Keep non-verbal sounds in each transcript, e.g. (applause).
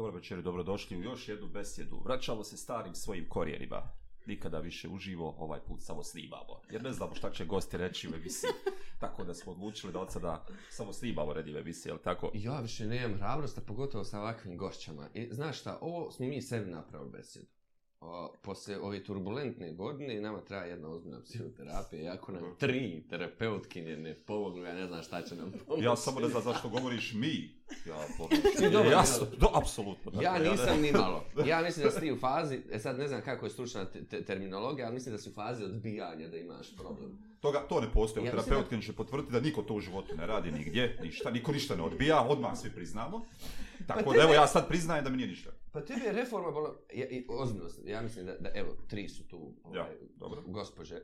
Dobro večer, dobrodošli u još jednu besjedu. Vraćamo se starim svojim korijenima. Nikada više uživo, ovaj put samo snimamo. Jer ne znamo šta će gosti reći u emisiji. (laughs) Tako da smo odlučili da od sada samo snimamo redi u emisiji, ali tako? Ja više nemam hrabrosta, pogotovo sa ovakvim gošćama. I e, znaš šta, ovo smo mi sebi napravili besjedu posle ove turbulentne godine nama traja jedna ozbiljna psihoterapija i ako nam mhm. tri terapeutkinje ne pomognu, ja ne znam šta će nam pomoći. Ja samo ne znam zašto govoriš mi. Ja, (laughs) pomoći. Dobro, ja, ja, do, apsolutno. Da, ja dakle, nisam ja ni malo. (laughs) Ja mislim da si ti u fazi, e sad ne znam kako je stručna te, te, terminologija, ali mislim da si u fazi odbijanja da imaš problem. Toga, to ne postoji. Ja, Terapeutkin će potvrditi da niko to u životu ne radi nigdje, ništa, niko ništa ne odbija, odmah svi priznamo. Pa Tako pa da evo ja sad priznajem da mi nije ništa. Pa tebi je reforma bila ono, ja, i ozbiljno sam. Ja mislim da, da evo tri su tu ovaj, ja, dobro. gospođe.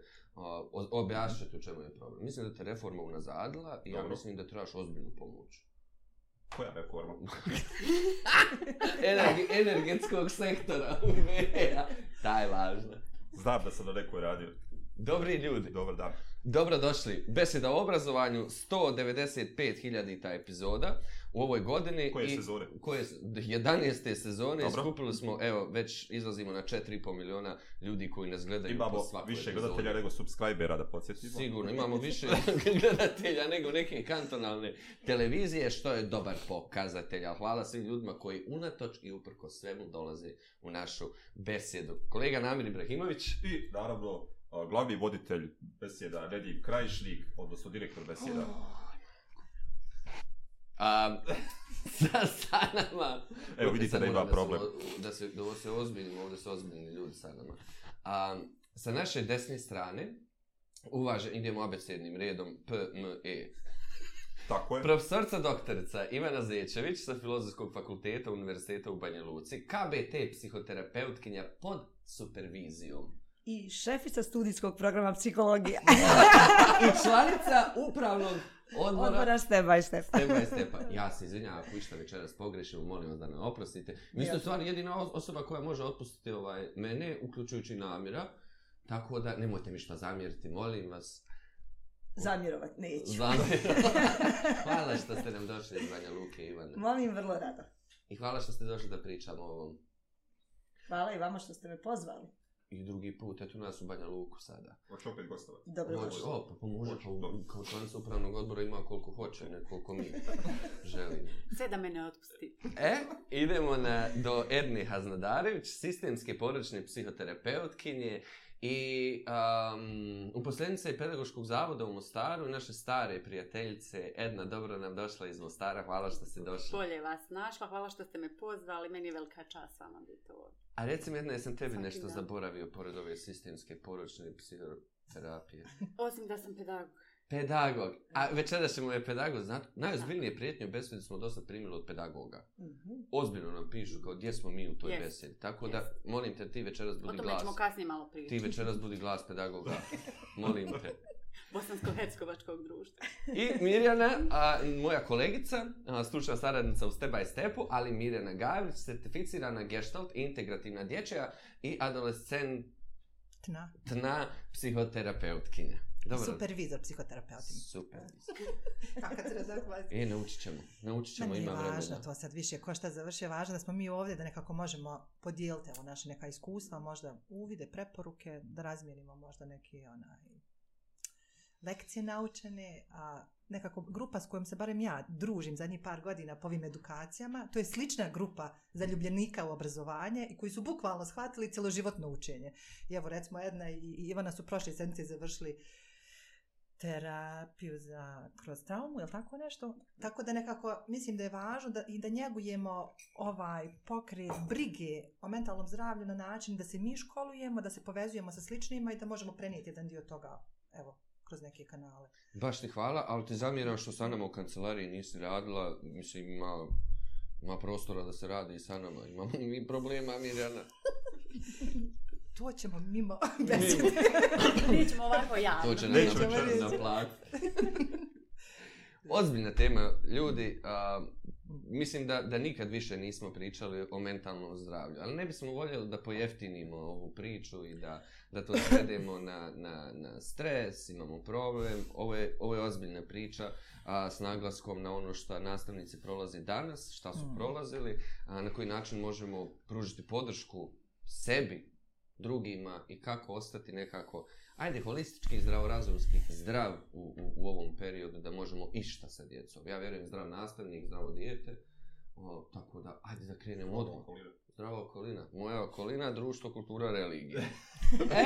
Objašnjati u čemu je problem. Mislim da te reforma unazadila i dobro. ja mislim da trebaš ozbiljnu pomoć. Koja reforma? (laughs) Energi, energetskog sektora u Taj važno. Znam da sam na nekoj radio. Dobri ljudi. Dobar dan. Dobro došli. Beseda o obrazovanju, 195.000 ta epizoda u ovoj godini. Koje i, sezone? Koje, 11. sezone. Dobro. Skupili smo, evo, već izlazimo na 4,5 miliona ljudi koji nas gledaju imamo po svakoj Imamo više epizodi. gledatelja nego subscribera, da podsjetimo. Sigurno, imamo (laughs) više (laughs) gledatelja nego neke kantonalne televizije, što je dobar pokazatelj. hvala svim ljudima koji unatoč i uprko svemu dolaze u našu besedu. Kolega Namir Ibrahimović. I, naravno, glavni voditelj besjeda, Nedim Krajišnik, odnosno direktor besjeda. Oh. Um, (laughs) sa, sa nama. Evo vidite sad da ima problem. Da se, da se ozbiljimo, ovdje su ozbiljni ljudi sa nama. Um, sa naše desne strane, uvaže, idemo abecednim redom, P, M, E. Tako je. Profesorca doktorica Ivana Zečević sa Filozofskog fakulteta Univerziteta u Banja Luci, KBT psihoterapeutkinja pod supervizijom i šefica studijskog programa psihologije. (laughs) (laughs) I članica upravnog Odmora, Odmora step by step. step by step. Ja se izvinjavam ako išta večeras pogrešim, molim vas da me oprostite. Mi ste stvarno jedina osoba koja može otpustiti ovaj mene, uključujući namjera. Tako da nemojte mi šta zamjeriti, molim vas. Zamjerovat neću. Zamjerovat. (laughs) hvala što ste nam došli iz Banja Luke, Ivana. Molim, vrlo rado. I hvala što ste došli da pričamo o ovom. Hvala i vama što ste me pozvali i drugi put, eto nas u Banja Luku sada. Hoće opet gostovati. Dobro, hoće. O, pa pomože, pa kao članica upravnog odbora ima koliko hoće, ne koliko mi (laughs) želi. Sve da me ne otpusti. E, idemo na, do Edne Haznadarević, sistemske poračne psihoterapeutkinje. Uh, I um, uposlenica je pedagoškog zavoda u Mostaru i naše stare prijateljice Edna, dobro nam došla iz Mostara, hvala što ste došli. Bolje vas našla, hvala što ste me pozvali, meni je velika čast vama biti ovdje. A recim Edna, jesam tebi Svaki nešto dan. zaboravio pored ove sistemske poročne psihoterapije? Osim da sam pedagog. Pedagog. A večera ćemo je pedagog, znate, najozbiljnije prijetnje u besedi smo dosta primili od pedagoga. Mm -hmm. Ozbiljno nam pišu kao gdje smo mi u toj yes. besedi. Tako yes. da, molim te, ti večeras budi glas. O tome ćemo kasnije malo pričati. Ti večeras budi glas pedagoga. (laughs) molim te. Bosansko-Hercegovačkog društva. I Mirjana, a, moja kolegica, a, stručna saradnica u Step by Stepu, ali Mirjana Gajević, certificirana gestalt, integrativna dječja i adolescentna tna psihoterapeutkinja. Dobro. Supervizor, psihoterapeut. Supervizor. Kako (laughs) se E, naučit ćemo. Naučit ćemo, ima vremena. važno to sad više. Ko šta završi, je važno da smo mi ovdje, da nekako možemo podijeliti evo, naše neka iskustva, možda uvide, preporuke, da razmijenimo možda neke onaj, lekcije naučene, a nekako grupa s kojom se barem ja družim zadnjih par godina po ovim edukacijama, to je slična grupa zaljubljenika u obrazovanje i koji su bukvalno shvatili celoživotno učenje. I evo recimo jedna i Ivana su prošle sedmice završili uh, terapiju za kroz traumu ili tako nešto. Tako da nekako mislim da je važno da, i da njegujemo ovaj pokret brige o mentalnom zdravlju na način da se mi školujemo, da se povezujemo sa sličnima i da možemo prenijeti jedan dio toga evo, kroz neke kanale. Baš ti hvala, ali te zamjeram što sa nama u kancelariji nisi radila, mislim ima, ima prostora da se radi i sa nama, imamo i problema Mirjana. (laughs) to ćemo mimo (laughs) objasniti. (laughs) Nećemo ovako javno. To će nećemo na, na, na plan. Ozbiljna tema, ljudi, a, mislim da, da nikad više nismo pričali o mentalnom zdravlju, ali ne bismo voljeli da pojeftinimo ovu priču i da, da to svedemo na, na, na stres, imamo problem, ovo je, ovo je ozbiljna priča a, s naglaskom na ono što nastavnici prolaze danas, šta su mm. prolazili, a, na koji način možemo pružiti podršku sebi drugima i kako ostati nekako, ajde, holistički, zdravorazumski, zdrav u, u, u ovom periodu da možemo išta sa djecom. Ja vjerujem zdrav nastavnik, zdravo dijete, o, tako da, ajde da krenemo od okolina. Zdrava okolina. Moja okolina, društvo, kultura, religija. (laughs) e?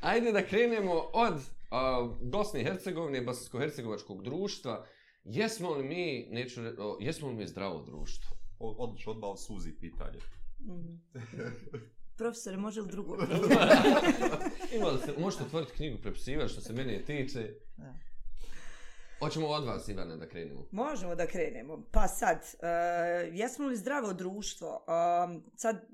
ajde da krenemo od a, Bosne i Hercegovine, Bosansko-Hercegovačkog društva. Jesmo li mi, neću re, o, jesmo li mi zdravo društvo? Odlično, odbao suzi pitanje. Mm -hmm. (laughs) profesore, može li drugo? (laughs) Ima da se, možete otvoriti knjigu prepisiva što se mene tiče. Hoćemo od vas, Ivane, da krenemo. Možemo da krenemo. Pa sad, uh, jesmo li zdravo društvo? Um, sad,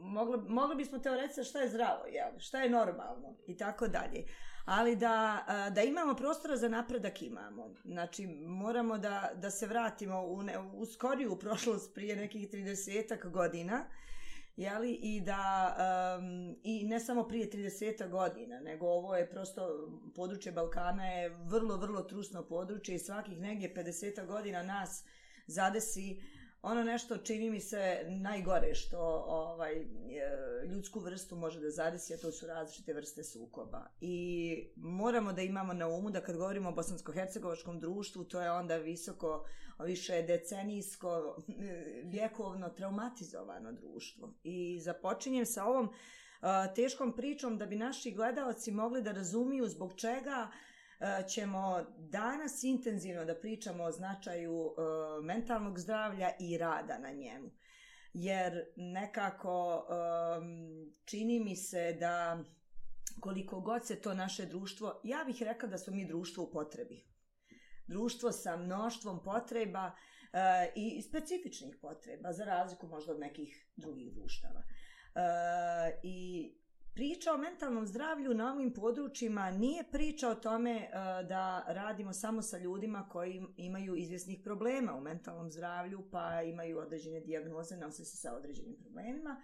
mogli, mogli bismo teoretica šta je zdravo, jel? šta je normalno i tako dalje. Ali da, uh, da imamo prostora za napredak, imamo. Znači, moramo da, da se vratimo u, ne, u skoriju prošlost prije nekih 30 godina. Uh, jeli, i da um, i ne samo prije 30 godina, nego ovo je prosto područje Balkana je vrlo, vrlo trusno područje i svakih negdje 50 godina nas zadesi uh, ono nešto čini mi se najgore što ovaj e, ljudsku vrstu može da zadesi, a to su različite vrste sukoba. I moramo da imamo na umu da kad govorimo o bosansko-hercegovačkom društvu, to je onda visoko, više decenijsko, (laughs) vjekovno, traumatizovano društvo. I započinjem sa ovom e, teškom pričom da bi naši gledalci mogli da razumiju zbog čega uh, E, ćemo danas intenzivno da pričamo o značaju e, mentalnog zdravlja i rada na njemu. Jer nekako e, čini mi se da koliko god se to naše društvo, ja bih rekla da smo mi društvo u potrebi. Društvo sa mnoštvom potreba e, i specifičnih potreba, za razliku možda od nekih drugih društava. E, I Priča o mentalnom zdravlju na ovim područjima nije priča o tome e, da radimo samo sa ljudima koji imaju izvjesnih problema u mentalnom zdravlju, pa imaju određene diagnoze, nose se sa određenim problemima,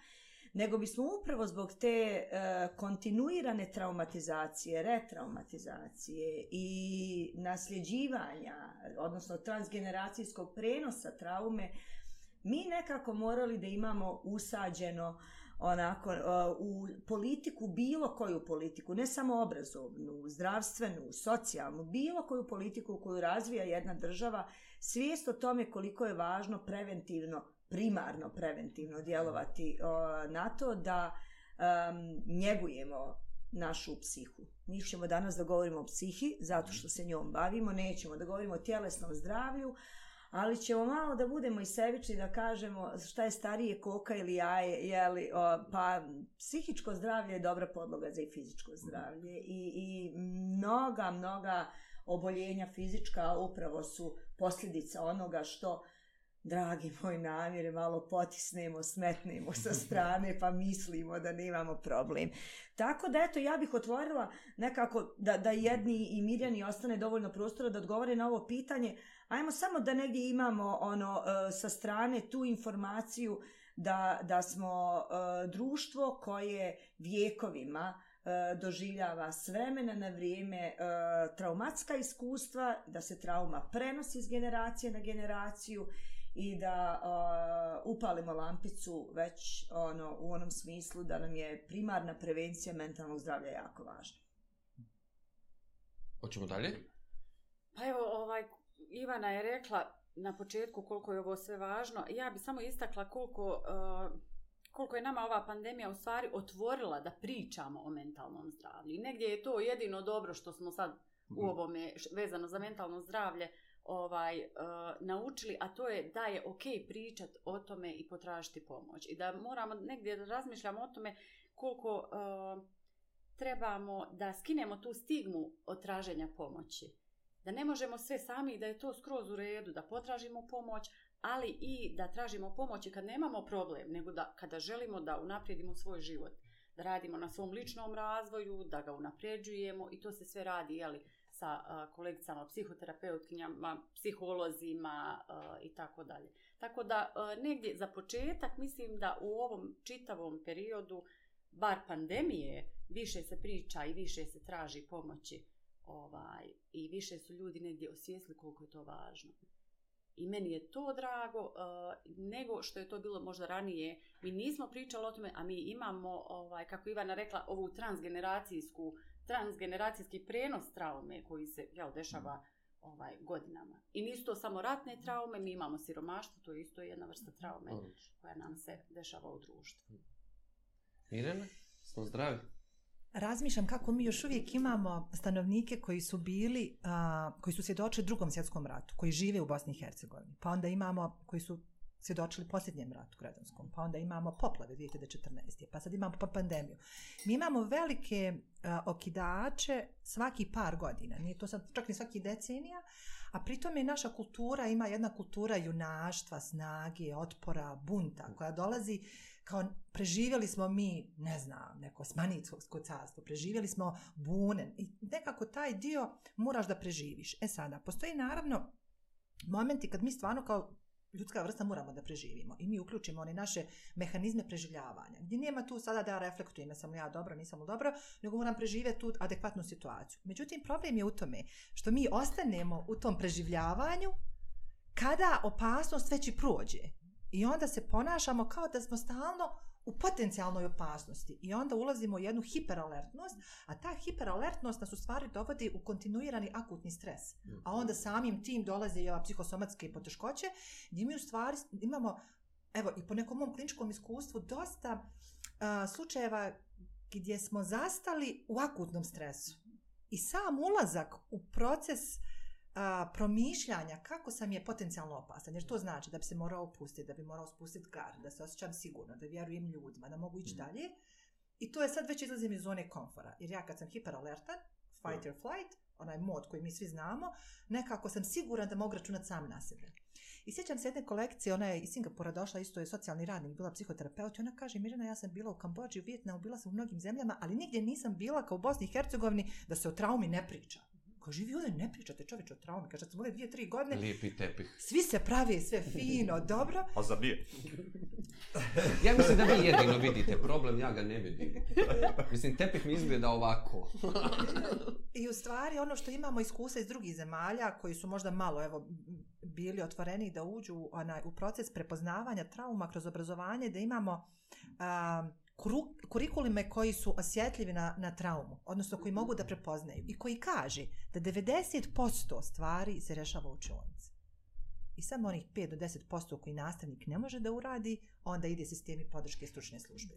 nego bismo upravo zbog te e, kontinuirane traumatizacije, retraumatizacije i nasljeđivanja, odnosno transgeneracijskog prenosa traume, mi nekako morali da imamo usađeno uh, onako e, u politiku bilo koju politiku ne samo obrazovnu, zdravstvenu, socijalnu, bilo koju politiku koju razvija jedna država, svijest o tome koliko je važno preventivno, primarno preventivno djelovati e, na to da um, njegujemo našu psihu. Mi ćemo danas da govorimo o psihi zato što se njom bavimo, nećemo da govorimo o tjelesnom zdravlju, ali ćemo malo da budemo i sevični da kažemo šta je starije koka ili jaje, jeli, o, pa psihičko zdravlje je dobra podloga za i fizičko zdravlje i, i mnoga, mnoga oboljenja fizička upravo su posljedica onoga što dragi moj namjere, malo potisnemo, smetnemo sa strane, pa mislimo da nemamo problem. Tako da, eto, ja bih otvorila nekako da, da jedni i Mirjani ostane dovoljno prostora da odgovore na ovo pitanje, ajmo samo da negdje imamo ono e, sa strane tu informaciju da, da smo e, društvo koje vijekovima e, doživljava s vremena na vrijeme e, traumatska iskustva, da se trauma prenosi iz generacije na generaciju i da e, upalimo lampicu već ono, u onom smislu da nam je primarna prevencija mentalnog zdravlja jako važna. Hoćemo dalje? Pa evo, ovaj, Ivana je rekla na početku koliko je ovo sve važno, ja bi samo istakla koliko, uh, koliko je nama ova pandemija u stvari otvorila da pričamo o mentalnom zdravlju. I negdje je to jedino dobro što smo sad u mhm. ovome vezano za mentalno zdravlje ovaj uh, naučili, a to je da je ok pričat o tome i potražiti pomoć. I da moramo negdje da razmišljamo o tome koliko uh, trebamo da skinemo tu stigmu od traženja pomoći. Uh, da ne možemo sve sami da je to skroz u redu, da potražimo pomoć, ali i da tražimo pomoć i kad nemamo problem, nego da kada želimo da unaprijedimo svoj život, da radimo na svom ličnom razvoju, da ga unapređujemo i to se sve radi jeli, sa a, kolegicama, psihoterapeutkinjama, psiholozima a, i tako dalje. Tako da a, negdje za početak mislim da u ovom čitavom periodu bar pandemije više se priča i više se traži pomoći uh, ovaj, i više su ljudi negdje osvijesli koliko je to važno. I meni je to drago, eh, nego što je to bilo možda ranije. Mi nismo pričali o tome, a mi imamo, ovaj, kako Ivana rekla, ovu transgeneracijsku, transgeneracijski prenos traume koji se jel, dešava mm. ovaj, godinama. I nisu to samo ratne traume, mi imamo siromaštvo, to je isto jedna vrsta traume koja nam se dešava u društvu. Irena, smo zdravi. Razmišljam kako mi još uvijek imamo stanovnike koji su bili, a, koji su svjedočili drugom svjetskom ratu, koji žive u Bosni i Hercegovini. Pa onda imamo koji su svjedočili posljednjem ratu gradonskom. Pa onda imamo poplave 2014. Pa sad imamo pa pandemiju. Mi imamo velike a, okidače svaki par godina. Nije to sad čak ni svaki decenija. A pritom je naša kultura, ima jedna kultura junaštva, snage, otpora, bunta, koja dolazi kao preživjeli smo mi, ne znam, neko smanicko carstvo, preživjeli smo bune i nekako taj dio moraš da preživiš. E sada, postoji naravno momenti kad mi stvarno kao ljudska vrsta moramo da preživimo i mi uključimo one naše mehanizme preživljavanja. Gdje nema tu sada da ja reflektujem, sam ja dobro, nisam dobro, nego moram preživjeti tu adekvatnu situaciju. Međutim, problem je u tome što mi ostanemo u tom preživljavanju kada opasnost već i prođe. I onda se ponašamo kao da smo stalno u potencijalnoj opasnosti. I onda ulazimo u jednu hiperalertnost, a ta hiperalertnost nas u stvari dovodi u kontinuirani akutni stres. A onda samim tim dolaze i ova psihosomatske poteškoće, gdje mi u stvari imamo, evo, i po nekom mom kliničkom iskustvu, dosta a, slučajeva gdje smo zastali u akutnom stresu. I sam ulazak u proces uh, a, promišljanja kako sam je potencijalno opasan, jer to znači da bi se morao opustiti, da bi morao spustiti gar, da se osjećam sigurno, da vjerujem ljudima, da mogu ići mm. dalje. I to je sad već izlazim iz zone komfora, jer ja kad sam hiperalertan, fight yeah. or flight, onaj mod koji mi svi znamo, nekako sam siguran da mogu računati sam na sebe. I sjećam se jedne kolekcije, ona je iz Singapura došla, isto je socijalni radnik, bila psihoterapeut, i ona kaže, Mirjana, ja sam bila u Kambođi, u Vjetnamu, bila sam u mnogim zemljama, ali nigdje nisam bila kao u Bosni i Hercegovini da se o traumi ne priča kaže, vi ovdje ne pričate čoveče o traumi, kaže, sam ovdje dvije, tri godine. Lijepi tepih. Svi se pravi, sve fino, dobro. A za bije. (laughs) ja mislim da vi jedino vidite problem, ja ga ne vidim. Mislim, tepih mi izgleda ovako. I u stvari, ono što imamo iskusa iz drugih zemalja, koji su možda malo, evo, bili otvoreni da uđu onaj, u proces prepoznavanja trauma kroz obrazovanje, da imamo... Um, kru, kurikulime koji su osjetljivi na, na traumu, odnosno koji mogu da prepoznaju i koji kaže da 90% stvari se rešava u učionici. I samo onih 5 do 10% koji nastavnik ne može da uradi, onda ide sistemi podrške stručne službe.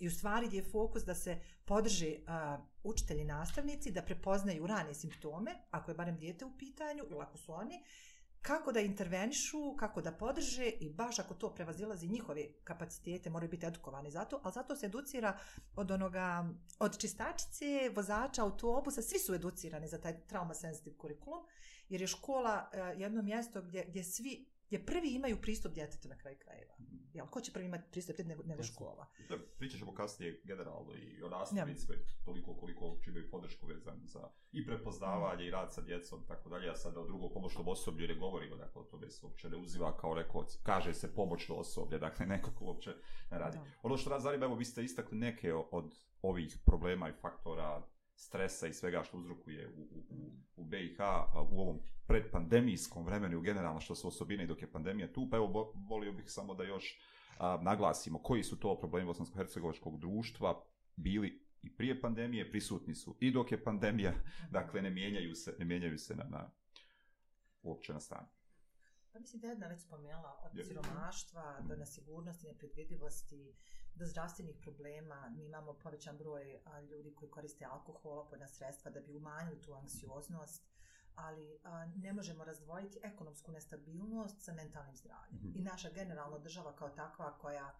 I u stvari je fokus da se podrže uh, učitelji nastavnici da prepoznaju rane simptome, ako je barem dijete u pitanju, ili ako su oni, uh, kako da intervenišu, kako da podrže i baš ako to prevazilazi njihove kapacitete moraju biti edukovani za to, ali zato se educira od onoga, od čistačice, vozača, autobusa, svi su educirani za taj trauma sensitive kurikulum, jer je škola eh, jedno mjesto gdje, gdje svi, gdje prvi imaju pristup djetetu na kraju krajeva. Mm jel, ko će prvi imati pristup nego, nego škola. Da, pričat ćemo kasnije generalno i o nastavnicima, toliko koliko uopće imaju podršku vezan za i prepoznavanje mm. i rad sa djecom, tako dalje, a sada o drugom pomoćnom osoblju ne govorimo, dakle, to bez uopće ne uziva kao neko, kaže se pomoćno osoblje, dakle, neko uopće ne radi. Da. Ono što nas zanima, evo, vi ste istakli neke od ovih problema i faktora stresa i svega što uzrokuje u, u, u, u BiH u ovom predpandemijskom vremenu i generalno što su osobine i dok je pandemija tu, pa evo volio bih samo da još a, naglasimo koji su to problemi bosansko-hercegovačkog društva bili i prije pandemije, prisutni su i dok je pandemija, mhm. dakle ne mijenjaju se, ne mijenjaju se na, na uopće na stanu. Pa mislim da je jedna već spomenula od yep. siromaštva do mhm. nesigurnosti, nepredvidivosti, do zdravstvenih problema. Mi imamo povećan broj ljudi koji koriste alkohol, opodna sredstva da bi umanjili tu anksioznost ali a, ne možemo razdvojiti ekonomsku nestabilnost sa mentalnim zdravljem. Mm -hmm. I naša generalna država kao takva koja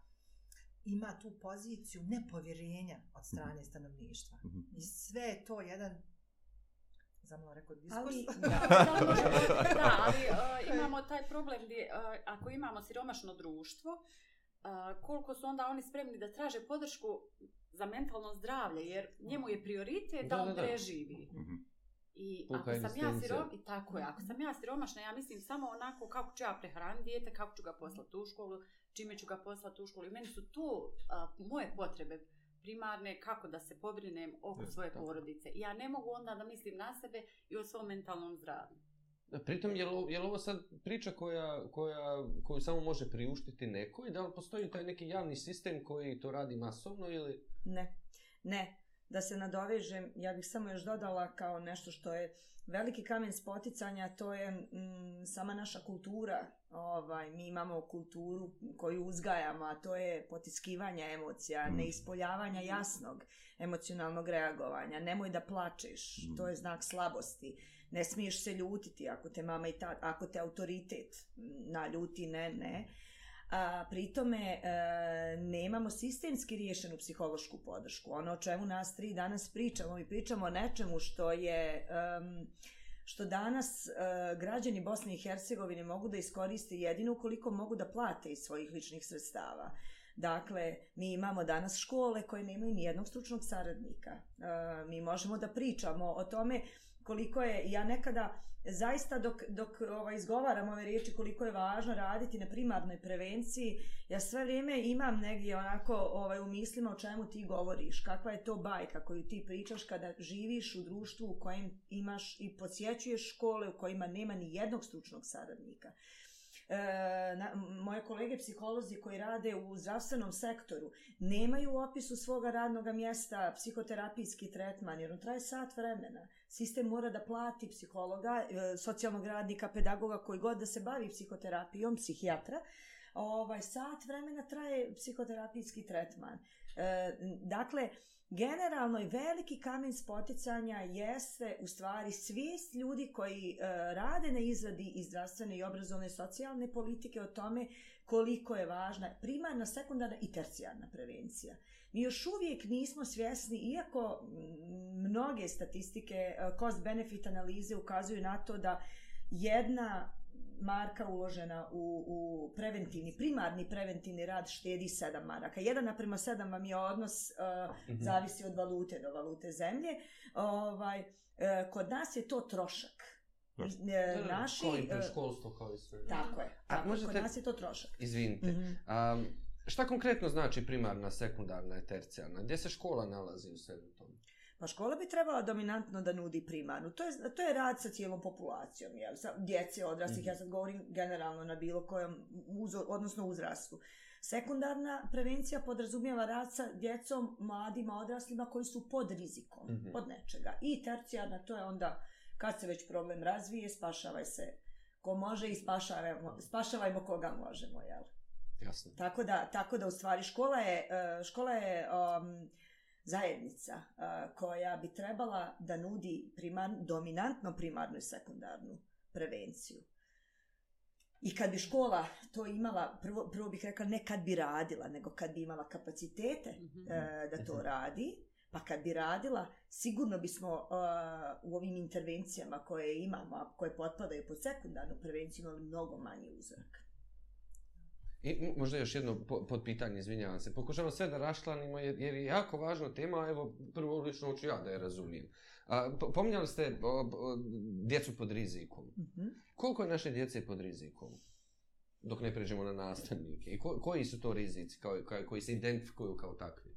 ima tu poziciju nepovjerenja od mhm. strane mm -hmm. stanovništva. Mm -hmm. I sve je to jedan zamla rekao diskurs. (laughs) Ali, da, (laughs) da, da, ali uh, imamo taj problem gdje uh, ako imamo siromašno društvo, uh, koliko su onda oni spremni da traže podršku za mentalno zdravlje, jer njemu je prioritet da, da on preživi. Mhm. I Puka ako sam ja sirom, i tako je, ako sam ja siromašna, ja mislim samo onako kako ću ja prehraniti dijete, kako ću ga poslati u školu, čime ću ga poslati u školu. I meni su to uh, moje potrebe uh, primarne kako da se pobrinem oko yes, svoje tako. porodice. Ja ne mogu onda da mislim na sebe i o svom mentalnom zdravlju. Pritom, je li, je li ovo sad priča koja, koja, koju samo može priuštiti neko i da li postoji taj neki javni sistem koji to radi masovno ili... Ne, ne. Uh, da se nadovežem, ja bih samo još dodala kao nešto što je veliki kamen spoticanja, to je mm, sama naša kultura. Ovaj, mi imamo kulturu koju uzgajamo, a to je potiskivanje emocija, mm. neispoljavanja jasnog emocionalnog reagovanja. Nemoj da plačeš, mm. to je znak slabosti. Ne smiješ se ljutiti ako te mama i ta, ako te autoritet mm, naljuti, ne, ne. Uh, a pritome e, nemamo sistemski riješenu psihološku podršku. Ono o čemu nas tri danas pričamo i pričamo o nečemu što je um, što danas e, građani Bosne i Hercegovine mogu da iskoriste jedino ukoliko mogu da plate iz svojih ličnih sredstava. Dakle, mi imamo danas škole koje nemaju ni jednog stručnog saradnika. E, mi možemo da pričamo o tome e, koliko je, ja nekada zaista dok, dok ovaj, izgovaram ove riječi koliko je važno raditi na primarnoj prevenciji, ja sve vrijeme imam negdje onako ovaj, u mislima o čemu ti govoriš, kakva je to bajka koju ti pričaš kada živiš u društvu u kojem imaš i posjećuješ škole u kojima nema ni jednog stručnog saradnika. E, na, moje kolege psiholozi koji rade u zdravstvenom sektoru nemaju u opisu svoga radnoga mjesta psihoterapijski tretman, jer on traje sat vremena. Sistem mora da plati psihologa, e, socijalnog radnika, pedagoga, koji god da se bavi psihoterapijom, psihijatra, ovaj, sat vremena traje psihoterapijski tretman. E, dakle, e, Generalno i veliki kamen spoticanja jeste u stvari svijest ljudi koji e, rade na izradi i zdravstvene i obrazovne socijalne politike o tome koliko je važna primarna, sekundarna i tercijarna prevencija. Mi još uvijek nismo svjesni, iako mm, mnoge statistike, e, cost-benefit analize ukazuju na to da jedna marka uložena u, u preventivni, primarni preventivni rad štedi 7 maraka. 1 naprema 7 vam je odnos, uh, mhm. zavisi od valute do valute zemlje. Ovaj, uh, kod nas je to trošak. Ne, uh, naši... Kao i uh, pre školstvo, kao i sve. Tako je. Tako, A, možete... Kod nas je to trošak. Izvinite. Mm -hmm. um, šta konkretno znači primarna, sekundarna i tercijarna? Gdje se škola nalazi u sebi? Pa škola bi trebala dominantno da nudi primarnu. To je, to je rad sa cijelom populacijom, jel? sa djece, odrastih, mm -hmm. ja mhm. sad govorim generalno na bilo kojem, uz, odnosno uzrastu. Sekundarna prevencija podrazumijeva rad sa djecom, mladima, odraslima koji su pod rizikom, mm -hmm. od nečega. I tercijarna, to je onda kad se već problem razvije, spašavaj se ko može i spašavajmo, spašavajmo koga možemo, jel? Jasno. Tako da, tako da u stvari škola je, e, škola je um, zajednica koja bi trebala da nudi primar, dominantno primarnu i sekundarnu prevenciju. I kad bi škola to imala, prvo, prvo bih rekla ne kad bi radila, nego kad bi imala kapacitete mm -hmm. e, da to mhm. radi, pa kad bi radila, sigurno bismo e, u ovim intervencijama koje imamo, koje potpadaju pod sekundarnu prevenciju, imali mnogo manji uzrak. I možda još jedno podpitanje, izvinjavam se. Pokušavam sve da rašlanimo jer, jer je jako važna tema, evo prvo lično ću ja da je razumijem. A, pominjali ste o, o, djecu pod rizikom. Uh-huh. Koliko je naše djece pod rizikom? Dok ne pređemo na nastavnike. I ko, koji su to rizici kao, kao, koji se identifikuju kao takvi?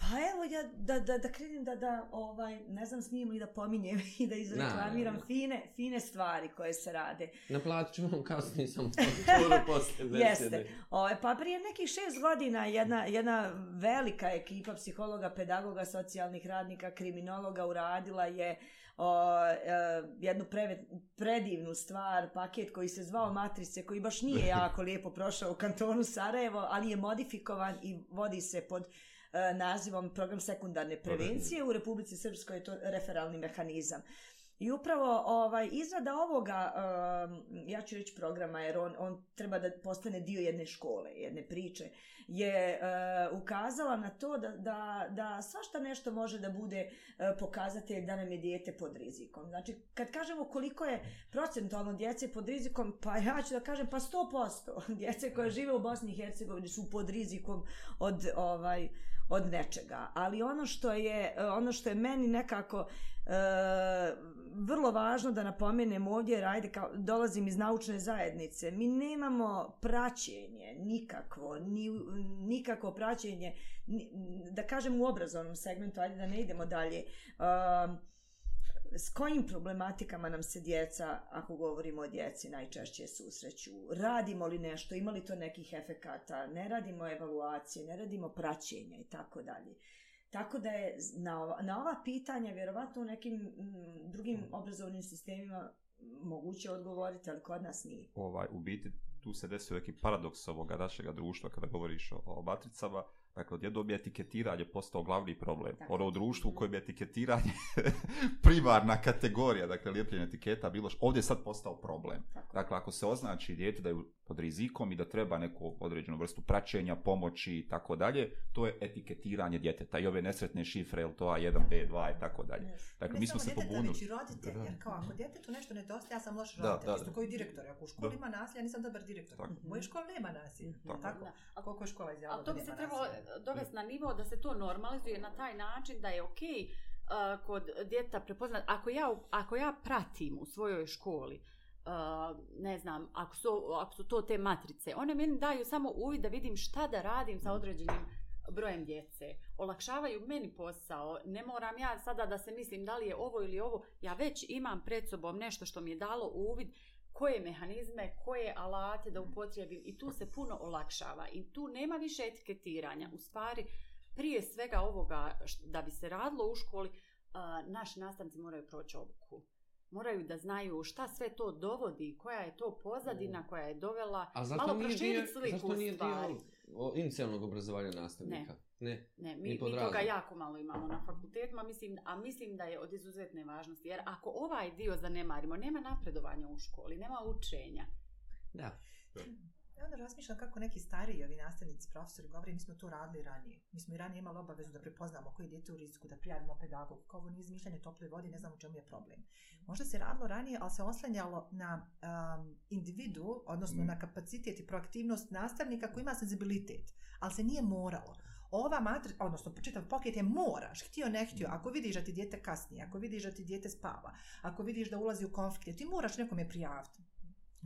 Pa evo ja da, da, da krenim da, da ovaj, ne znam snijem li da pominjem (laughs) i da izreklamiram fine, fine stvari koje se rade. Na platu ću vam kasnije sam to (laughs) poslije. Jeste. Ove, ovaj, pa prije nekih šest godina jedna, jedna velika ekipa psihologa, pedagoga, socijalnih radnika, kriminologa uradila je o, e, jednu preved, predivnu stvar, paket koji se zvao Matrice, koji baš nije (laughs) jako lijepo prošao u kantonu Sarajevo, ali je modifikovan i vodi se pod E, nazivom program sekundarne prevencije u Republici Srpskoj je to referalni mehanizam. I upravo ovaj izrada ovoga ja ću reći programa jer on on treba da postane dio jedne škole, jedne priče je e, ukazala na to da da da svašta nešto može da bude e, pokazatelj da nam je dijete pod rizikom. Znači kad kažemo koliko je procentualno djece pod rizikom, pa (laughs) ja ću da kažem pa 100% djece koja žive u Bosni i Hercegovini su pod rizikom od ovaj od nečega. Ali ono što je ono što je meni nekako e, vrlo važno da napomenem ovdje, ajde kao dolazim iz naučne zajednice, mi nemamo praćenje nikakvo, ni, nikako praćenje ni, da kažem u obrazovnom segmentu, ajde da ne idemo dalje. E, s kojim problematikama nam se djeca, ako govorimo o djeci, najčešće susreću? Radimo li nešto, imali to nekih efekata, ne radimo evaluacije, ne radimo praćenja i tako dalje. Tako da je na ova, na ova pitanja, vjerovatno u nekim mm, drugim mm. obrazovnim sistemima moguće odgovoriti, ali kod nas nije. Ovaj, u biti tu se desio neki paradoks ovoga našeg društva kada govoriš o, o matricama, Dakle, odjedno bi etiketiranje postao glavni problem. Dakle. Ono društvo u mhm. kojem je etiketiranje (laughs) primarna kategorija, dakle, lijepljenje etiketa, bilo š... ovdje je sad postao problem. Dakle, ako se označi djete da je pod rizikom i da treba neku određenu vrstu praćenja, pomoći i tako dalje, to je etiketiranje djeteta i ove nesretne šifre, je to A1, B2 i tako dalje. Dakle, mi smo se pobunili. Ne samo djeteta, roditelj, jer kao ako djetetu nešto nedostaje, ja sam loš roditelj, da, da, isto koji direktor. Ako u školi da. ima nasilje, ja nisam dobar direktor. Tako. U mojoj mhm. školi nema nasilje. Mhm. Tako. tako. Da. A koliko je škola izjavila da to bi se trebalo dovesti na nivo da se to normalizuje na taj način da je okej okay, uh, kod djeta prepoznat. Ako ja, ako ja pratim u svojoj školi uh, Uh, ne znam, ako su, ako su to te matrice, one meni daju samo uvid da vidim šta da radim sa mm. određenim brojem djece. Olakšavaju meni posao, ne moram ja sada da se mislim da li je ovo ili ovo, ja već imam pred sobom nešto što mi je dalo uvid koje mehanizme, koje alate da mm. upotrijebim i tu se puno olakšava i tu nema više etiketiranja. U stvari, prije svega ovoga da bi se radilo u školi, uh, naši nastavnici moraju proći obuku moraju da znaju šta sve to dovodi, koja je to pozadina o. Mm. koja je dovela, A zato malo proširiti sliku zato nije stvari. nije dio inicijalnog obrazovanja nastavnika? Ne. Ne, ne mi, mi toga jako malo imamo na fakultetima, mislim, a mislim da je od izuzetne važnosti, jer ako ovaj dio zanemarimo, nema napredovanja u školi, nema učenja. Da. da onda razmišljam kako neki stariji ovi nastavnici, profesori govori, mi smo to radili ranije. Mi smo i ranije imali obavezu da prepoznamo koji dijete u riziku, da prijavimo pedagog, kao ovo nije zmišljanje tople vode, ne znam u čemu je problem. Mhm. Možda se radilo ranije, ali se oslanjalo na um, individu, odnosno mm. na kapacitet i proaktivnost nastavnika koji ima senzibilitet, ali se nije moralo. Ova matri, odnosno početav pokret je moraš, htio ne htio, mhm. ako vidiš da ti dijete kasnije, ako vidiš da ti dijete spava, ako vidiš da ulazi u konflikt, ti moraš nekome prijaviti.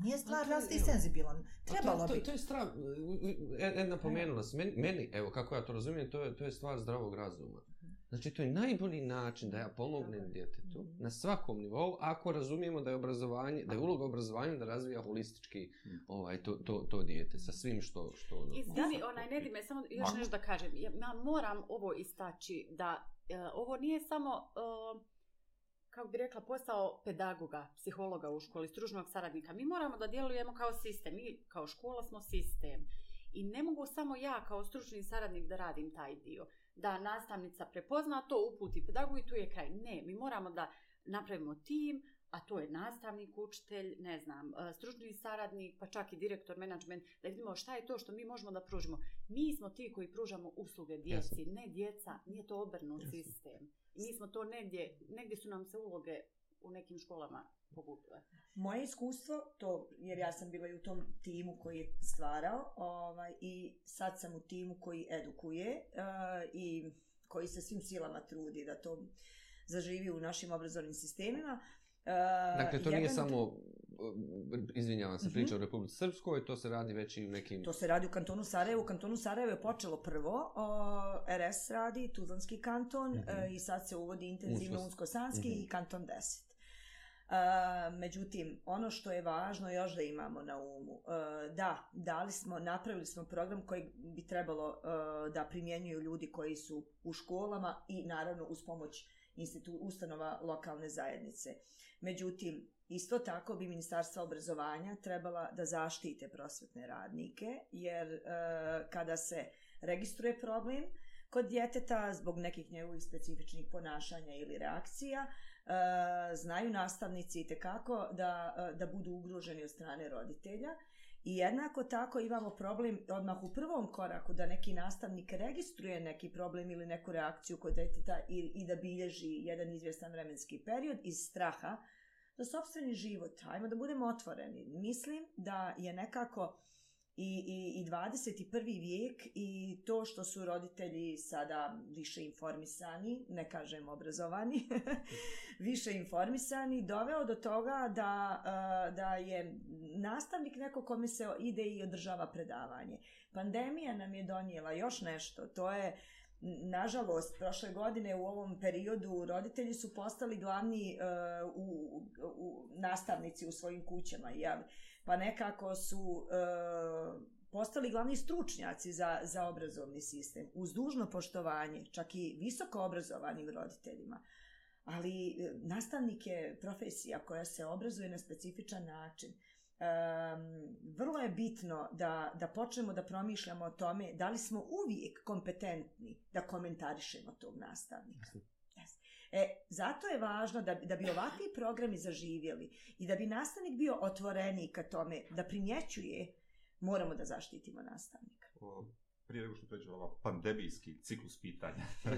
Nije stvar da ste senzibilan. Trebalo to, bi. To, to je stvar, e, e, jedna pomenula se, meni, meni, evo kako ja to razumijem, to je, to je stvar zdravog razuma. Mhm. Znači to je najbolji način da ja pomognem Tako. djetetu mm -hmm. na svakom nivou, ako razumijemo da je obrazovanje, da je uloga obrazovanja da razvija holistički mhm. ovaj, to, to, to djete sa svim što... što ono- I znači, onaj, ne dime, samo još nešto da kažem. Ja moram ovo istaći, da uh, ovo nije samo... Uh, kao bi rekla, postao pedagoga, psihologa u školi, stružnog saradnika. Mi moramo da djelujemo kao sistem. Mi kao škola smo sistem. I ne mogu samo ja kao stručni saradnik da radim taj dio. Da nastavnica prepozna to, uputi pedagogu i tu je kraj. Ne, mi moramo da napravimo tim, a to je nastavnik, učitelj, ne znam, e, stručni saradnik, pa čak i direktor, menadžment, da vidimo šta je to što mi možemo da pružimo. Mi smo ti koji pružamo usluge djeci, Jasne. ne djeca, nije to obrnut Jasne. sistem. Mi smo to negdje, negdje su nam se uloge u nekim školama pogubile. Moje iskustvo, to jer ja sam bila i u tom timu koji je stvarao ovaj, i sad sam u timu koji edukuje uh, i koji se svim silama trudi da to zaživi u našim obrazovnim sistemima, uh, Uh, dakle, to nije samo, uh, izvinjavam se, priča o Republici Srpskoj, to se radi već i u nekim... To se radi u kantonu Sarajevo. U kantonu Sarajevo je počelo prvo, RS radi, Tuzlanski kanton, mhm. e, i sad se uvodi intenzivno Unsko-Sanski mhm. i kanton 10. Uh, e, međutim, ono što je važno još da imamo na umu, uh, da, dali smo, napravili smo program koji bi trebalo uh, da primjenjuju ljudi koji su u školama i naravno uz pomoć institu, ustanova lokalne zajednice. Međutim, isto tako bi ministarstva obrazovanja trebala da zaštite prosvetne radnike, jer e, kada se registruje problem kod djeteta zbog nekih njegovih specifičnih ponašanja ili reakcija, e, znaju nastavnici tekako da, e, da budu ugroženi od strane roditelja, I jednako tako imamo problem odmah u prvom koraku da neki nastavnik registruje neki problem ili neku reakciju kod deteta i, i da bilježi jedan izvjestan vremenski period iz straha za sobstveni život. Ajmo da budemo otvoreni. Mislim da je nekako uh, i, i, i 21. vijek i to što su roditelji sada više informisani, ne kažem obrazovani, (laughs) više informisani, doveo do toga da, da je nastavnik neko kome se ide i održava predavanje. Pandemija nam je donijela još nešto, to je Nažalost, prošle godine u ovom periodu roditelji su postali glavni uh, u, u, u nastavnici u svojim kućama. Jel? Uh, pa nekako su e, postali glavni stručnjaci za, za obrazovni sistem, uz dužno poštovanje, čak i visoko obrazovanim roditeljima. Ali e, nastavnik je profesija koja se obrazuje na specifičan način. E, vrlo je bitno da, da počnemo da promišljamo o tome da li smo uvijek kompetentni da komentarišemo tog nastavnika. Asi. E, zato je važno da, da bi ovakvi programi zaživjeli i da bi nastavnik bio otvoreni ka tome da primjećuje, moramo da zaštitimo nastavnika. O, prije nego što pređe ova pandemijski ciklus pitanja (laughs)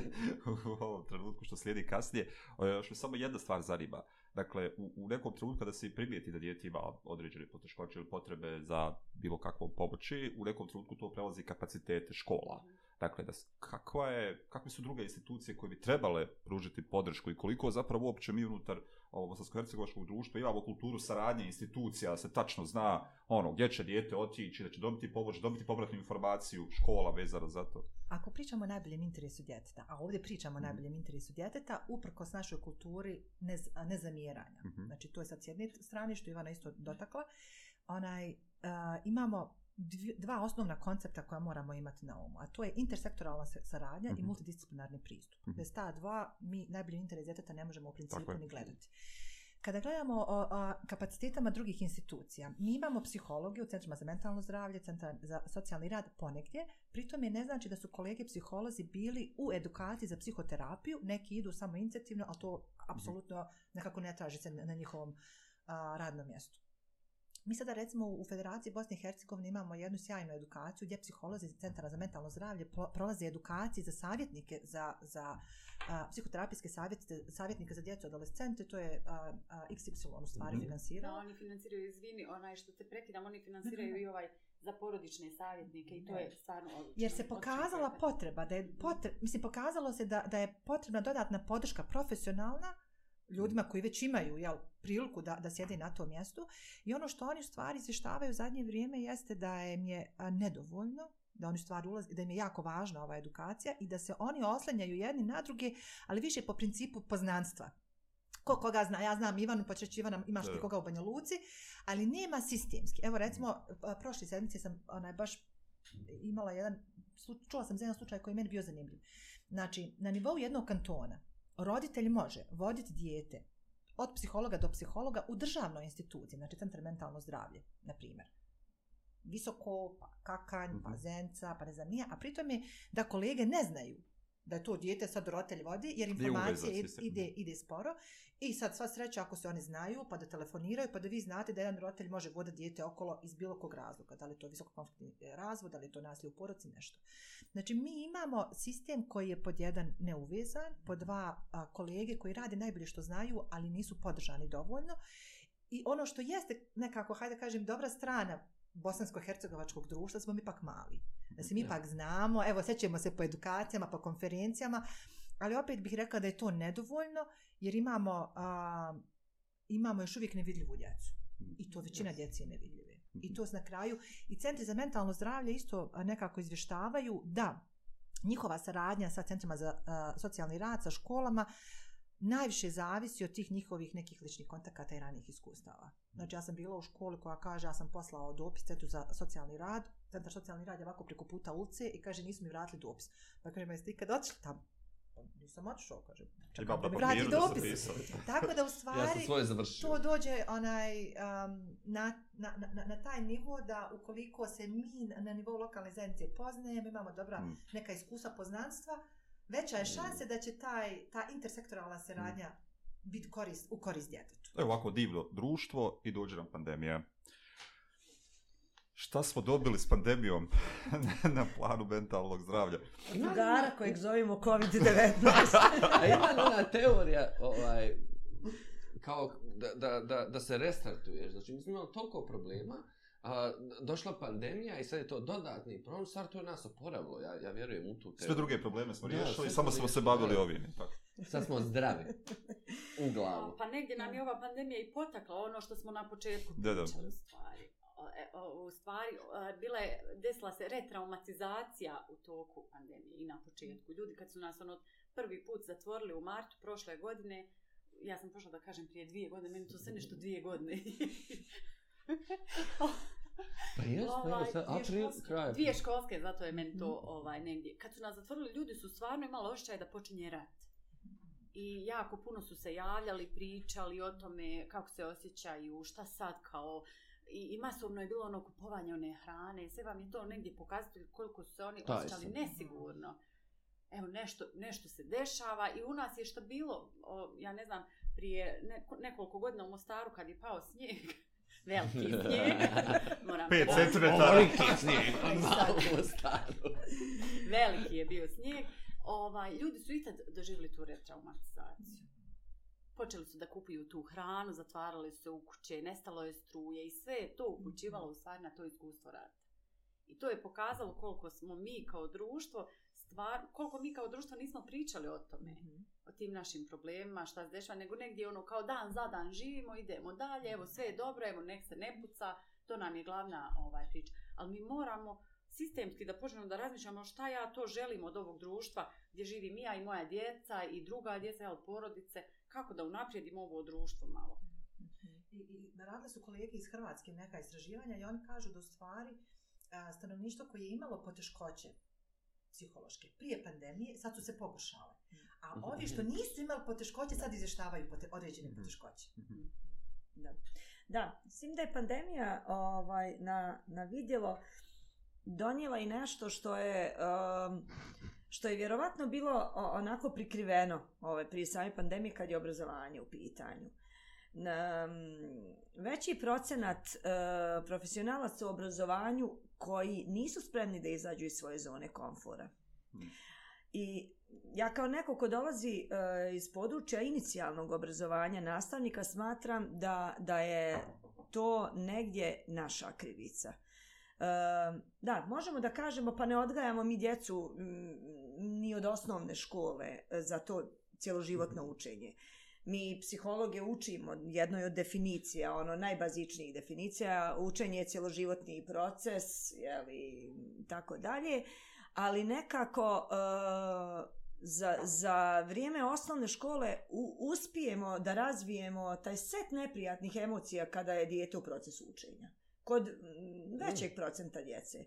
u ovom trenutku što slijedi kasnije, još me samo jedna stvar zanima. Dakle, u, u nekom trenutku kada se primijeti da djeti ima određene poteškoće ili potrebe za bilo kakvom pomoći, u nekom trenutku to prelazi kapacitete škola. Mm. Dakle, da, kakva je, kakve su druge institucije koje bi trebale pružiti podršku i koliko zapravo uopće mi unutar Bosansko-Hercegovačkog društva imamo kulturu saradnje institucija, da se tačno zna ono, gdje će dijete otići, da će dobiti pomoć, dobiti povratnu informaciju, škola vezara za to. Ako pričamo o najboljem interesu djeteta, a ovdje pričamo mm. o mhm. najboljem interesu djeteta, uprkos našoj kulturi nez, nezamjeranja. Mm -hmm. Znači, to je sad s jedne strane, što Ivana isto dotakla, onaj, uh, imamo dva osnovna koncepta koja moramo imati na umu, a to je intersektoralna saradnja mm -hmm. i mhm. multidisciplinarni pristup. Mm -hmm. Bez ta dva mi najbolji interes djeteta ne možemo u principu ni gledati. Kada gledamo o, o kapacitetama drugih institucija, mi imamo psihologiju u centrima za mentalno zdravlje, centra za socijalni rad ponegdje, pritom je ne znači da su kolege psiholozi bili u edukaciji za psihoterapiju, neki idu samo inicijativno, ali to mhm. apsolutno nekako ne traži se na, na njihovom a, radnom mjestu. Mi sada recimo u Federaciji Bosne i Hercegovine imamo jednu sjajnu edukaciju gdje psiholozi iz Centara za mentalno zdravlje prolaze edukacije za savjetnike, za, za a, psihoterapijske savjetnike, savjetnike za djecu adolescente, to je a, a, XY u stvari mm -hmm. finansirao. Da, oni financiraju, izvini, onaj što te prekidam, oni financiraju i ovaj za porodične savjetnike i to je stvarno odlično. Jer se pokazala potreba, da je potre, mislim, pokazalo se da, da je potrebna dodatna podrška profesionalna, ljudima koji već imaju jel, priliku da, da sjede na tom mjestu. I ono što oni u stvari izvještavaju u zadnje vrijeme jeste da im je nedovoljno da oni stvari ulaz, da im je jako važna ova edukacija i da se oni oslanjaju jedni na druge, ali više po principu poznanstva. Ko koga zna, ja znam Ivanu, pa ćeći Ivana, imaš ti koga u Banja Luci, ali nema sistemski. Evo recimo, mm. prošle sedmice sam onaj, baš imala jedan, čula sam za jedan slučaj koji je meni bio zanimljiv. Znači, na nivou jednog kantona, roditelj može voditi dijete od psihologa do psihologa u državnoj instituciji, znači centar mentalno zdravlje, na primjer. Visoko, pa kakanj, pa mhm. zenca, pa ne znam nije, a pritom je da kolege ne znaju da to dijete sad roditelj vodi, jer informacija ide, ide sporo. I sad sva sreća ako se oni znaju, pa da telefoniraju, pa da vi znate da jedan roditelj može voditi dijete okolo iz bilo kog razloga. Da li to visoko konfliktni e, razvod, da li to nasilje u poroci, nešto. Znači, mi imamo sistem koji je pod jedan neuvezan, pod dva a, kolege koji rade najbolje što znaju, ali nisu podržani dovoljno. I ono što jeste nekako, hajde kažem, dobra strana bosansko-hercegovačkog društva smo mi ipak mali. Da se mi ipak znamo, evo sećemo se po edukacijama, po konferencijama, ali opet bih rekla da je to nedovoljno jer imamo, a, imamo još uvijek nevidljivu djecu. I to većina djece je nevidljive. I mhm. to na kraju. I centri za mentalno zdravlje isto nekako izvještavaju da njihova saradnja sa centrima za a, socijalni rad, sa školama, a, najviše zavisi od tih njihovih nekih ličnih kontakata i ranih iskustava. Znači ja sam bila u školi koja kaže ja sam poslala dopis centru za socijalni rad, centar socijalni rad je ovako preko puta ulice i kaže nisu mi vratili dopis. Pa kaže ma jeste ikad otišli tamo? Pa, Nisam otišao, kaže. Čekaj, da mi vrati dopis. (laughs) Tako da u stvari ja to dođe onaj, um, na, na, na, na, taj nivo da ukoliko se mi na, na nivou lokalne zajednice poznajemo, imamo dobra mm. neka iskusa poznanstva, veća je mm. šanse da će taj, ta intersektoralna saradnja mm. biti korist, u korist djetetu. Evo ovako divno društvo i dođe nam pandemija. Šta smo dobili s pandemijom (laughs) na planu mentalnog zdravlja? Ima gara kojeg zovimo COVID-19. (laughs) A ima ona teorija ovaj, kao da, da, da, da se restartuješ. Znači, mi smo imali toliko problema, mm a, došla pandemija i sad je to dodatni problem, stvar to je nas oporavilo, ja, ja vjerujem u tu teoriju. Sve druge probleme smo riješili, samo smo se bavili ovim. Tako. Sad smo zdravi, (laughs) u glavu. Pa, pa negdje nam je ova pandemija i potakla ono što smo na početku da, da. pričali u stvari. E, u stvari, bile, desila se retraumatizacija u toku pandemije i na početku. Ljudi kad su nas ono prvi put zatvorili u martu prošle godine, ja sam prošla da kažem prije dvije godine, meni to sve nešto dvije godine. (laughs) (laughs) pa jes, pa ovaj, pa sad, april, školske, kraj. Dvije prije. školske, zato je meni to mhm. ovaj, negdje. Kad su nas zatvorili, ljudi su stvarno imali ošćaj da počinje rat. I jako puno su se javljali, pričali o tome kako se osjećaju, šta sad kao... I, i masovno je bilo ono kupovanje one hrane, sve vam je to negdje pokazatelj koliko su se oni Taj osjećali se. nesigurno. Evo, nešto, nešto se dešava i u nas je što bilo, o, ja ne znam, prije ne, nekoliko godina u Mostaru kad je pao snijeg, veliki (laughs) snijeg. Moram Pet centimetara. (laughs) Ono veliki je bio snijeg. Ovaj, ljudi su i tad doživjeli tu retraumatizaciju. Počeli su da kupuju tu hranu, zatvarali su se u kuće, nestalo je struje i sve je to upućivalo u stvari na to iskustvo rata. I to je pokazalo koliko smo mi kao društvo, stvar, koliko mi kao društvo nismo pričali o tome. Mm -hmm o tim našim problemima, šta se dešava, nego negdje ono kao dan za dan živimo, idemo dalje, evo sve je dobro, evo nek se ne puca, to nam je glavna ovaj priča. Ali mi moramo sistemski da počnemo da razmišljamo šta ja to želim od ovog društva gdje živim i ja i moja djeca i druga djeca, jel, porodice, kako da unaprijedim ovo društvo malo. I, i radile su kolege iz Hrvatske neka istraživanja i oni kažu da u stvari stanovništvo koje je imalo poteškoće psihološke prije pandemije, sad su se pogoršale. Mm. A mhm, ovi što mhm. nisu imali poteškoće, sad izještavaju pote, određene mhm, poteškoće. Da. da, svim da je pandemija ovaj, na, na vidjelo donijela i nešto što je... Um, što je vjerovatno bilo onako prikriveno ove ovaj, prije same pandemije kad je obrazovanje u pitanju. Na, veći procenat e, profesionalaca u obrazovanju koji nisu spremni da izađu iz svoje zone komfora. I ja kao neko ko dolazi uh, iz područja inicijalnog obrazovanja nastavnika smatram da, da je to negdje naša krivica. E, da, možemo da kažemo pa ne odgajamo mi djecu ni od osnovne škole e, za to cjeloživotno učenje. Mi psihologe učimo jednoj od definicija, ono najbazičnijih definicija, učenje je cjeloživotni proces, jeli, tako dalje, ali nekako uh, za, za vrijeme osnovne škole u, uspijemo da razvijemo taj set neprijatnih emocija kada je dijete u procesu učenja. Kod većeg mm. procenta djece.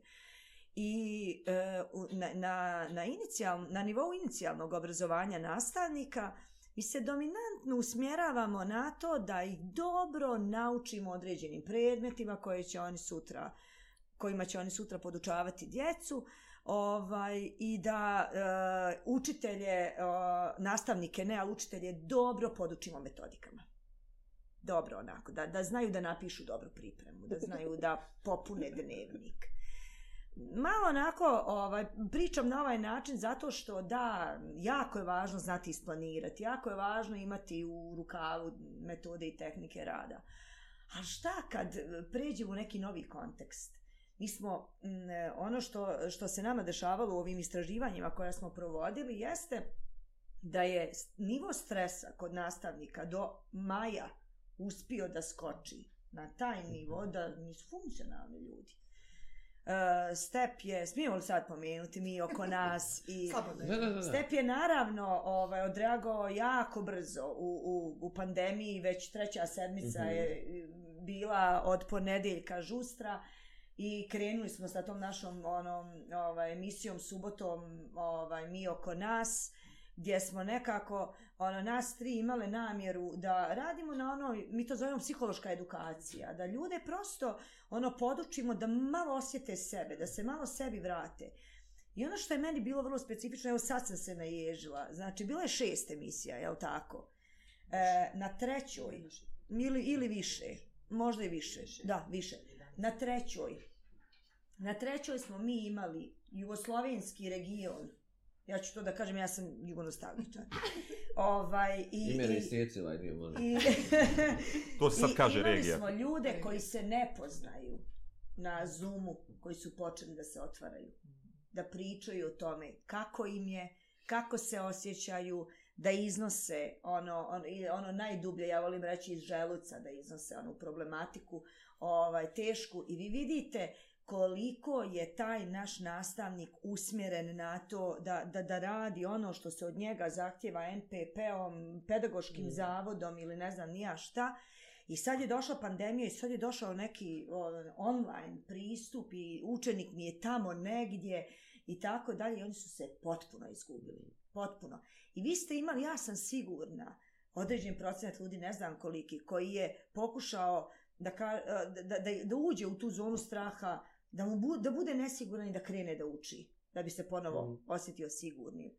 I e, na, na, na, inicijal, na nivou inicijalnog obrazovanja nastavnika mi se dominantno usmjeravamo na to da ih dobro naučimo određenim predmetima koje će oni sutra, kojima će oni sutra podučavati djecu, ovaj, i da uh, učitelje, uh, nastavnike ne, ali učitelje dobro podučimo metodikama. Dobro onako, da, da znaju da napišu dobru pripremu, da znaju da popune dnevnik. Malo onako ovaj, pričam na ovaj način zato što da, jako je važno znati isplanirati, jako je važno imati u rukavu metode i tehnike rada. A šta kad pređe u neki novi kontekst? mi smo, mm, e, ono što, što se nama dešavalo u ovim istraživanjima koja smo provodili jeste da je nivo stresa kod nastavnika do maja uspio da skoči na taj mhm. nivo da nisu funkcionalni ljudi. Uh, step je, smijemo li sad pomenuti mi oko nas i (laughs) Step je naravno ovaj, odreagovao jako brzo u, u, u pandemiji, već treća sedmica mm -hmm. je bila od ponedeljka žustra uh, i krenuli smo sa tom našom onom ovaj emisijom subotom ovaj mi oko nas gdje smo nekako ono nas tri imale namjeru da radimo na onoj mi to zovemo psihološka edukacija da ljude prosto ono podučimo da malo osjete sebe da se malo sebi vrate I ono što je meni bilo vrlo specifično, evo sad sam se naježila, znači bila je šest emisija, jel tako? E, na trećoj, ili, ili više, možda i više, da, više na trećoj, na trećoj smo mi imali jugoslovenski region, ja ću to da kažem, ja sam jugonostavničar. (laughs) Ovaj, i, Ime i sjeci, ovaj bio možda. I, (laughs) to sad i, kaže regija. smo ljude koji se ne poznaju na Zoomu, koji su počeli da se otvaraju, da pričaju o tome kako im je, kako se osjećaju, uh, da iznose ono, ono, ono najdublje, ja volim reći iz želuca, da iznose onu problematiku ovaj, tešku i vi vidite koliko je taj naš nastavnik usmjeren na to da, da, da radi ono što se od njega zahtjeva NPP-om, pedagoškim mm. zavodom ili ne znam nija šta. I sad je došla pandemija i sad je došao neki on, online pristup i učenik mi je tamo negdje i tako dalje i oni su se potpuno izgubili potpuno. I vi ste imali, ja sam sigurna, određen procenat ljudi, ne znam koliki, koji je pokušao da, ka, e, da, da, da uđe u tu zonu straha, da, mu bu, da bude nesiguran i da krene da uči, da bi se ponovo mm. osjetio sigurnim.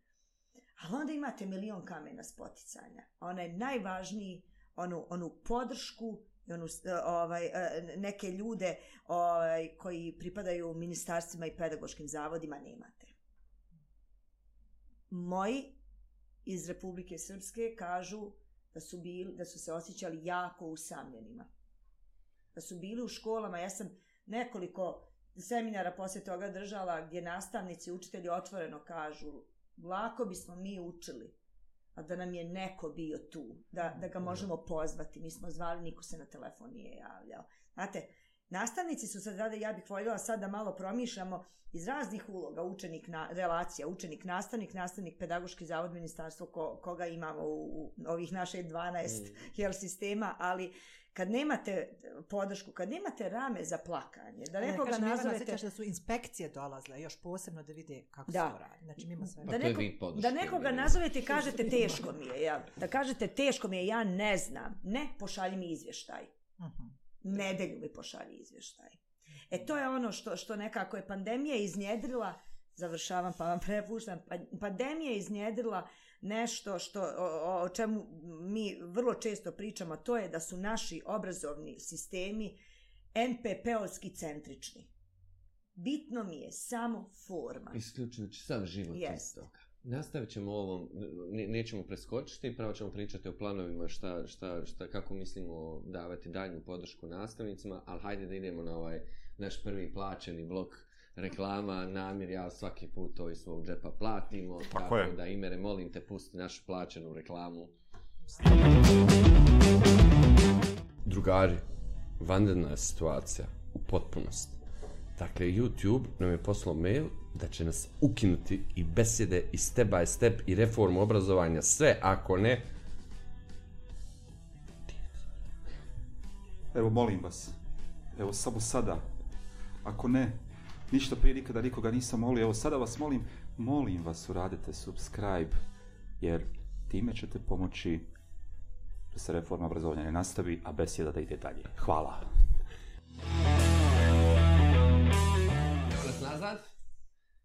Ali onda imate milion kamena spoticanja. Ona je najvažniji, onu, onu podršku i onu, e, ovaj, e, neke ljude ovaj, koji pripadaju ministarstvima i pedagoškim zavodima nemate moji iz Republike Srpske kažu da su, bili, da su se osjećali jako usamljenima. Da su bili u školama, ja sam nekoliko seminara poslije toga držala gdje nastavnici i učitelji otvoreno kažu lako bismo mi učili, a da nam je neko bio tu, da, da ga možemo pozvati. Mi smo zvali, niko se na telefon nije javljao. Znate, uh, Nastavnici su sad rada, ja bih voljela sad da malo promišljamo iz raznih uloga učenik na, relacija, učenik nastavnik, nastavnik pedagoški zavod ministarstvo ko, koga imamo u, u ovih naše 12 mm. jel, sistema, ali kad nemate podršku, kad nemate rame za plakanje, da nekoga Kažem, nazovete... Ivana, da su inspekcije dolazle, još posebno da vide kako da. se to radi. Znači, mimo sve. Pa da, neko, podrške, da nekoga mi nazovete i kažete teško mi je, ja. da kažete teško mi je, ja ne znam. Ne, pošalji mi izvještaj. Uh mhm. -huh nedelju mi pošalje izvještaj. E to mhm. je ono što, što nekako je pandemija iznjedrila, završavam pa vam prepuštam, pa, pandemija je iznjedrila nešto što, o, o čemu mi vrlo često pričamo, to je da su naši obrazovni sistemi NPP-ovski centrični. Bitno mi je samo forma. Isključujući sam život iz toga. Nastavit ćemo ovom, nećemo preskočiti, pravo ćemo pričati o planovima, šta, šta, šta, kako mislimo davati daljnu podršku nastavnicima, ali hajde da idemo na ovaj naš prvi plaćeni blok reklama, namir, ja svaki put to iz svog džepa platimo, pa tako je? da imere, molim te, pusti našu plaćenu reklamu. Drugari, vanredna je situacija u potpunosti. Dakle, YouTube nam je poslao mail da će nas ukinuti i besede i step by step i reformu obrazovanja sve ako ne evo molim vas evo samo sada ako ne ništa prije nikada nikoga nisam molio evo sada vas molim molim vas uradite subscribe jer time ćete pomoći da se reforma obrazovanja ne nastavi a besjeda da ide dalje hvala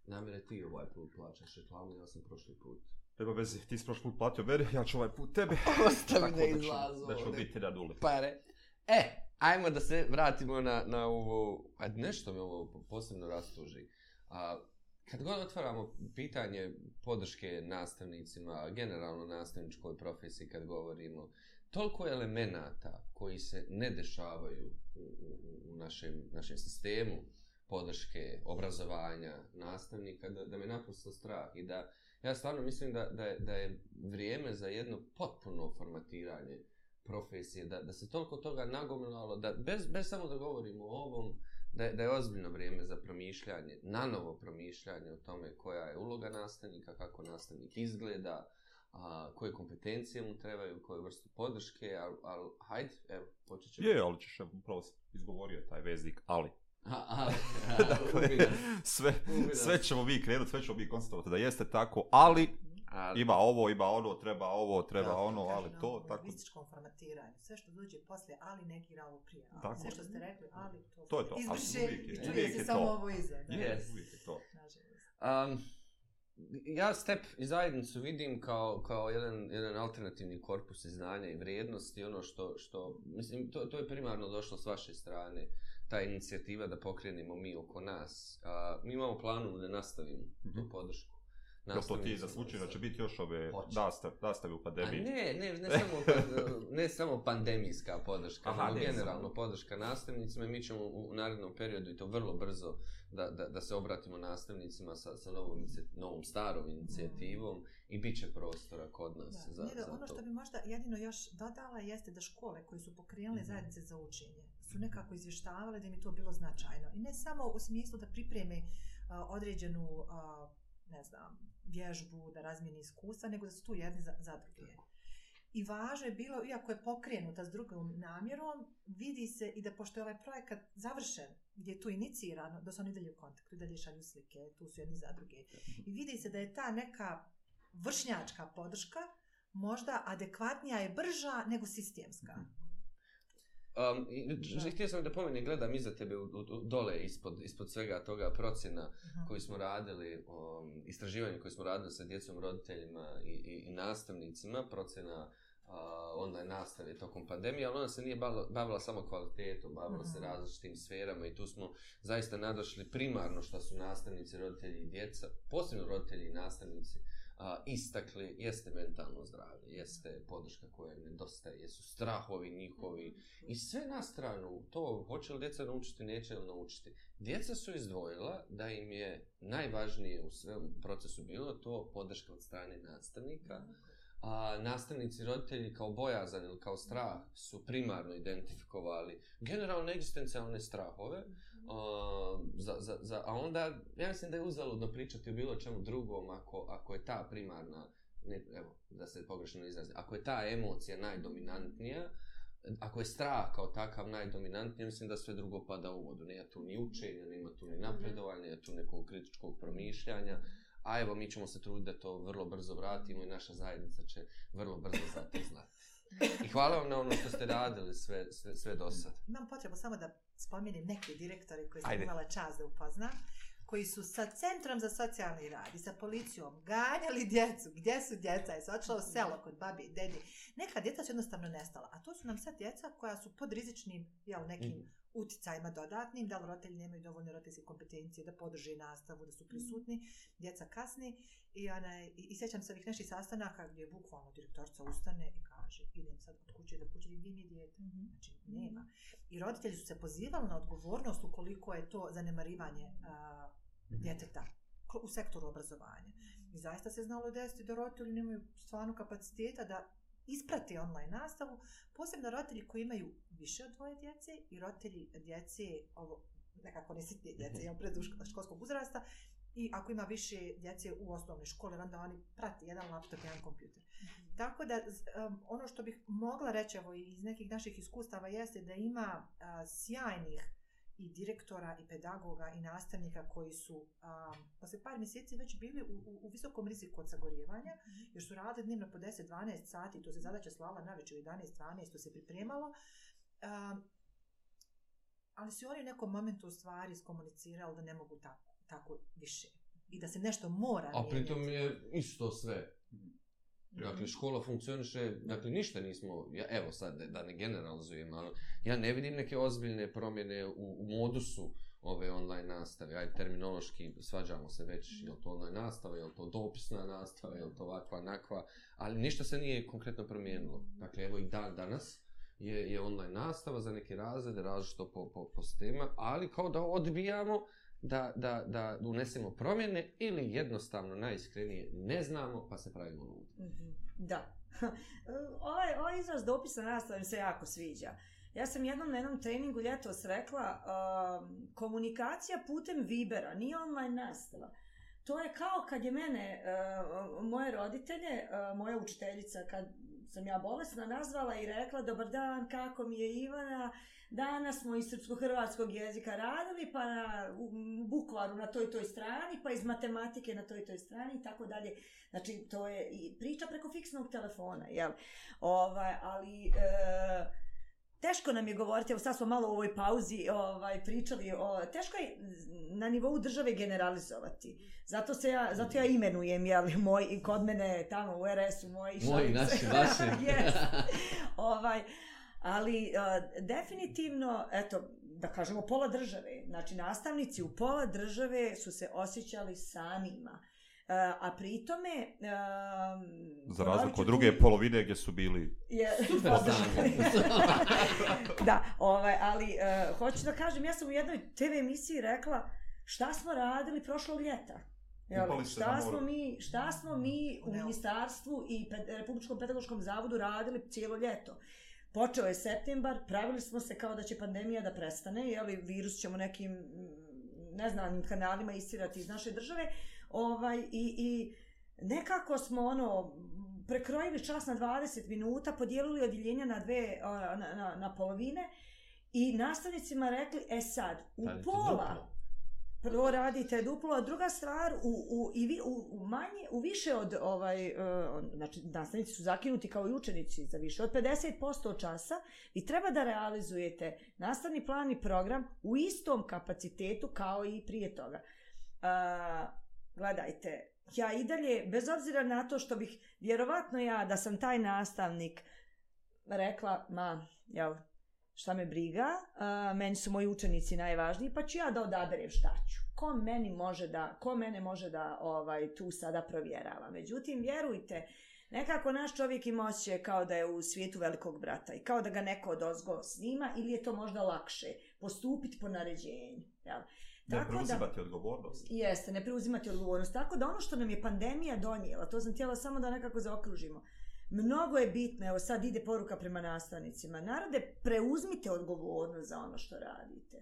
namere ti ovaj put plaćaš reklamu, ja sam prošli put. Eba vezi, ti si prošli put platio, veri, ja ću ovaj put tebe. (laughs) Ostavi da izlazu ovde. Da ću biti da duli. Pare. E, ajmo da se vratimo na, na ovo, a nešto me ovo posebno rastuži. A, kad god otvaramo pitanje podrške nastavnicima, generalno nastavničkoj profesiji kad govorimo, toliko elemenata koji se ne dešavaju u, u, u našem, našem sistemu, podrške, obrazovanja, nastavnika, da, da me napustilo strah i da ja stvarno mislim da, da, je, da je vrijeme za jedno potpuno formatiranje profesije, da, da se toliko toga nagomilalo, da bez, bez samo da govorimo o ovom, da, da je ozbiljno vrijeme za promišljanje, na novo promišljanje o tome koja je uloga nastavnika, kako nastavnik izgleda, a, koje kompetencije mu trebaju, koje vrstu podrške, ali al, hajde, evo, počet ćemo. Je, ali ćeš, upravo izgovorio taj veznik, ali (laughs) dakle, sve, sve ćemo mi krenuti, sve ćemo mi konstatovati da jeste tako, ali Ali. Ima ovo, ima ono, treba ovo, treba da, ono, ali to, ono, tako. Lingvističkom formatiranju, sve što dođe poslije, ali neki ovo prije. Ali. Tako. Sve što ste rekli, ali to. To je to. Izbriše i čuje se samo ovo iza. Da. Yes. Uvijek je to. Um, ja step i zajednicu vidim kao, kao jedan, jedan alternativni korpus znanja i vrijednosti, ono što, što mislim, to, to je primarno došlo s vaše strane. Uh, ta inicijativa da pokrenemo mi oko nas. A, mi imamo planu da nastavimo mm -hmm. tu mhm. podršku. Nastavim Jel to ti za slučaj da će biti još ove nastave u pa pandemiji? A ne, ne, ne, samo, (laughs) ne samo pandemijska podrška, Aha, ne, generalno ne. podrška nastavnicima. Mi ćemo u, u narednom periodu i to vrlo brzo da, da, da se obratimo nastavnicima sa, sa novom, novom starom inicijativom i bit će prostora kod nas da, za, ne, da, za ono to. Ono što bi možda jedino još dodala jeste da škole koje su pokrenule mm -hmm. zajednice za učenje, su nekako izvještavale da im je to bilo značajno. I ne samo u smislu da pripreme određenu ne znam, vježbu, da razmijeni iskustva, nego da su tu jedni za, za druge. I važno je bilo, iako je pokrenuta s drugom namjerom, vidi se i da pošto je ovaj projekat završen, gdje je tu inicirano, da su oni dalje u kontaktu, dalje šalju slike, tu su jedni za druge. I vidi se da je ta neka vršnjačka podrška možda adekvatnija je brža nego sistemska. Mm -hmm. Um, htio sam da pomenem, gledam iza tebe u, u, dole ispod, ispod svega toga procjena koji smo radili, um, istraživanje koje smo radili sa djecom, roditeljima i, i, i nastavnicima, procjena uh, online nastave tokom pandemije, ali ona se nije bavila, bavila samo kvalitetom, bavila Aha. se različitim sferama i tu smo zaista nadošli primarno što su nastavnici, roditelji i djeca, posebno roditelji i nastavnici, istakli jeste mentalno zdravlje, jeste podrška koja nedostaje, jesu strahovi njihovi mm -hmm. i sve na stranu to hoće li djeca naučiti, neće li naučiti. Djeca su izdvojila da im je najvažnije u svem procesu bilo to podrška od strane nastavnika, mm -hmm. a nastavnici roditelji kao bojazan ili kao strah su primarno identifikovali generalne egzistencijalne strahove, mm -hmm. Uh, za, za, za, a onda, ja mislim da je uzaludno pričati o bilo čemu drugom, ako, ako je ta primarna, ne, evo, da se pogrešno izrazi, ako je ta emocija najdominantnija, ako je strah kao takav najdominantnija, mislim da sve drugo pada u vodu. Nije tu ni učenja, nema tu ni mhm. napredovanja, nije tu nekog kritičkog promišljanja. A evo, mi ćemo se truditi da to vrlo brzo vratimo i naša zajednica će vrlo brzo za to znati. (laughs) I hvala vam na ono što ste radili sve, sve, sve do sad. Nam potrebno samo da spominim neke direktore koje sam Ajde. imala čast da upoznam, koji su sa centrom za socijalni rad i sa policijom ganjali djecu. Gdje su djeca? Je se odšla u selo kod babi i dedi. Neka djeca su jednostavno nestala. A to su nam sad djeca koja su pod rizičnim jel, nekim mm. uticajima dodatnim. Da li roditelji nemaju dovoljne roditeljske kompetencije da podrži nastavu, da su mhm. prisutni. Djeca kasni. I, ona, i, i sjećam se ovih naših sastanaka gdje je bukvalno direktorca ustane i kaže, idem sad od kuće do kuće, gdje mi je djete? Mm -hmm. Znači, nema. I roditelji su se pozivali na odgovornost ukoliko je to zanemarivanje a, djeteta u sektoru obrazovanja. I zaista se znalo desiti da roditelji nemaju stvarno kapaciteta da isprate online nastavu, posebno roditelji koji imaju više od dvoje djece i roditelji djece, ovo, nekako ne sitnije djece, mm -hmm. imam školskog uzrasta, i ako ima više djece u osnovnoj školi, onda oni prati jedan laptop, jedan kompjuter. Mm -hmm. Tako da, um, ono što bih mogla reći evo, iz nekih naših iskustava jeste da ima uh, sjajnih i direktora, i pedagoga, i nastavnika koji su um, posle par mjeseci već bili u, u, u visokom riziku od sagorjevanja, mm -hmm. jer su radili dnevno po 10-12 sati, to se mhm. zadaća slava na večer 11-12, to se pripremalo. Um, ali su oni u nekom momentu u stvari iskomunicirali da ne mogu tako tako više. I da se nešto mora A pritom je isto sve. Mhm. Dakle, škola funkcioniše, dakle, ništa nismo, ja, evo sad, da, da ne generalizujem, ali ja ne vidim neke ozbiljne promjene u, u modusu ove online nastave, aj terminološki svađamo se već, mhm. je li to online nastava, je li to dopisna nastava, je li to ovakva, nakva, ali ništa se nije konkretno promijenilo. Mhm. Dakle, evo i dan danas je, je online nastava za neke razrede, različito po, po, po sistema, ali kao da odbijamo, uh, da, da, da unesemo promjene ili jednostavno, najiskrenije, ne znamo pa se pravimo ludi. Mhm, da. (laughs) ovaj, ovaj izraz dopisa nastavim se jako sviđa. Ja sam jednom na jednom treningu ljetos rekla uh, komunikacija putem Vibera, nije online nastava. To je kao kad je mene, uh, moje roditelje, uh, moja učiteljica, kad sam ja bolesna, nazvala i rekla dobar dan, kako mi je Ivana, danas smo iz srpsko-hrvatskog jezika radili, pa na u, bukvaru na toj toj strani, pa iz matematike na toj toj strani i tako dalje. Znači, to je i priča preko fiksnog telefona, jel? Ovaj, ali... E, teško nam je govoriti, evo sad smo malo u ovoj pauzi ovaj, pričali, o, teško je na nivou države generalizovati. Zato, se ja, zato ja imenujem, jel, moj, i kod mene tamo u RS-u, moji Moji, naši, (laughs) vaši. yes. (laughs) ovaj, ali o, definitivno, eto, da kažemo pola države, znači nastavnici u pola države su se osjećali samima. E, a pritome um, za razliku od druge ti... polovine gdje su bili je (laughs) super (laughs) (laughs) da ovaj ali uh, hoću da kažem ja sam u jednoj TV emisiji rekla šta smo radili prošlog ljeta Jel, šta, smo mi, šta smo mi mm, u ministarstvu i pe, Republičkom pedagoškom zavodu radili cijelo ljeto? Počeo je septembar, pravili smo se kao da će pandemija da prestane, jel, virus ćemo nekim mm, neznanim kanalima istirati iz naše države, ovaj, i, i nekako smo ono, prekrojili čas na 20 minuta, podijelili odjeljenja na dve, na, na, na polovine i nastavnicima rekli, e sad, u Radite pola, duplo. Prvo radite duplo, a druga stvar u, u, i vi, u, u manje, u više od, ovaj, uh, znači nastavnici su zakinuti kao i učenici za više od 50% časa i treba da realizujete nastavni plan i program u istom kapacitetu kao i prije toga. Uh, gledajte, ja i dalje, bez obzira na to što bih, vjerovatno ja, da sam taj nastavnik, rekla, ma, jel, šta me briga, uh, meni su moji učenici najvažniji, pa ću ja da odaberem šta ću. Ko meni može da, ko mene može da ovaj tu sada provjerava. Međutim, vjerujte, nekako naš čovjek ima osjećaj kao da je u svijetu velikog brata i kao da ga neko od snima ili je to možda lakše postupiti po naređenju. Jel? Uh, Ne preuzimati da, odgovornost. Jeste, ne preuzimati odgovornost. Tako da ono što nam je pandemija donijela, to sam htjela samo da nekako zaokružimo, mnogo je bitno, evo sad ide poruka prema nastavnicima, narode, preuzmite odgovornost za ono što radite.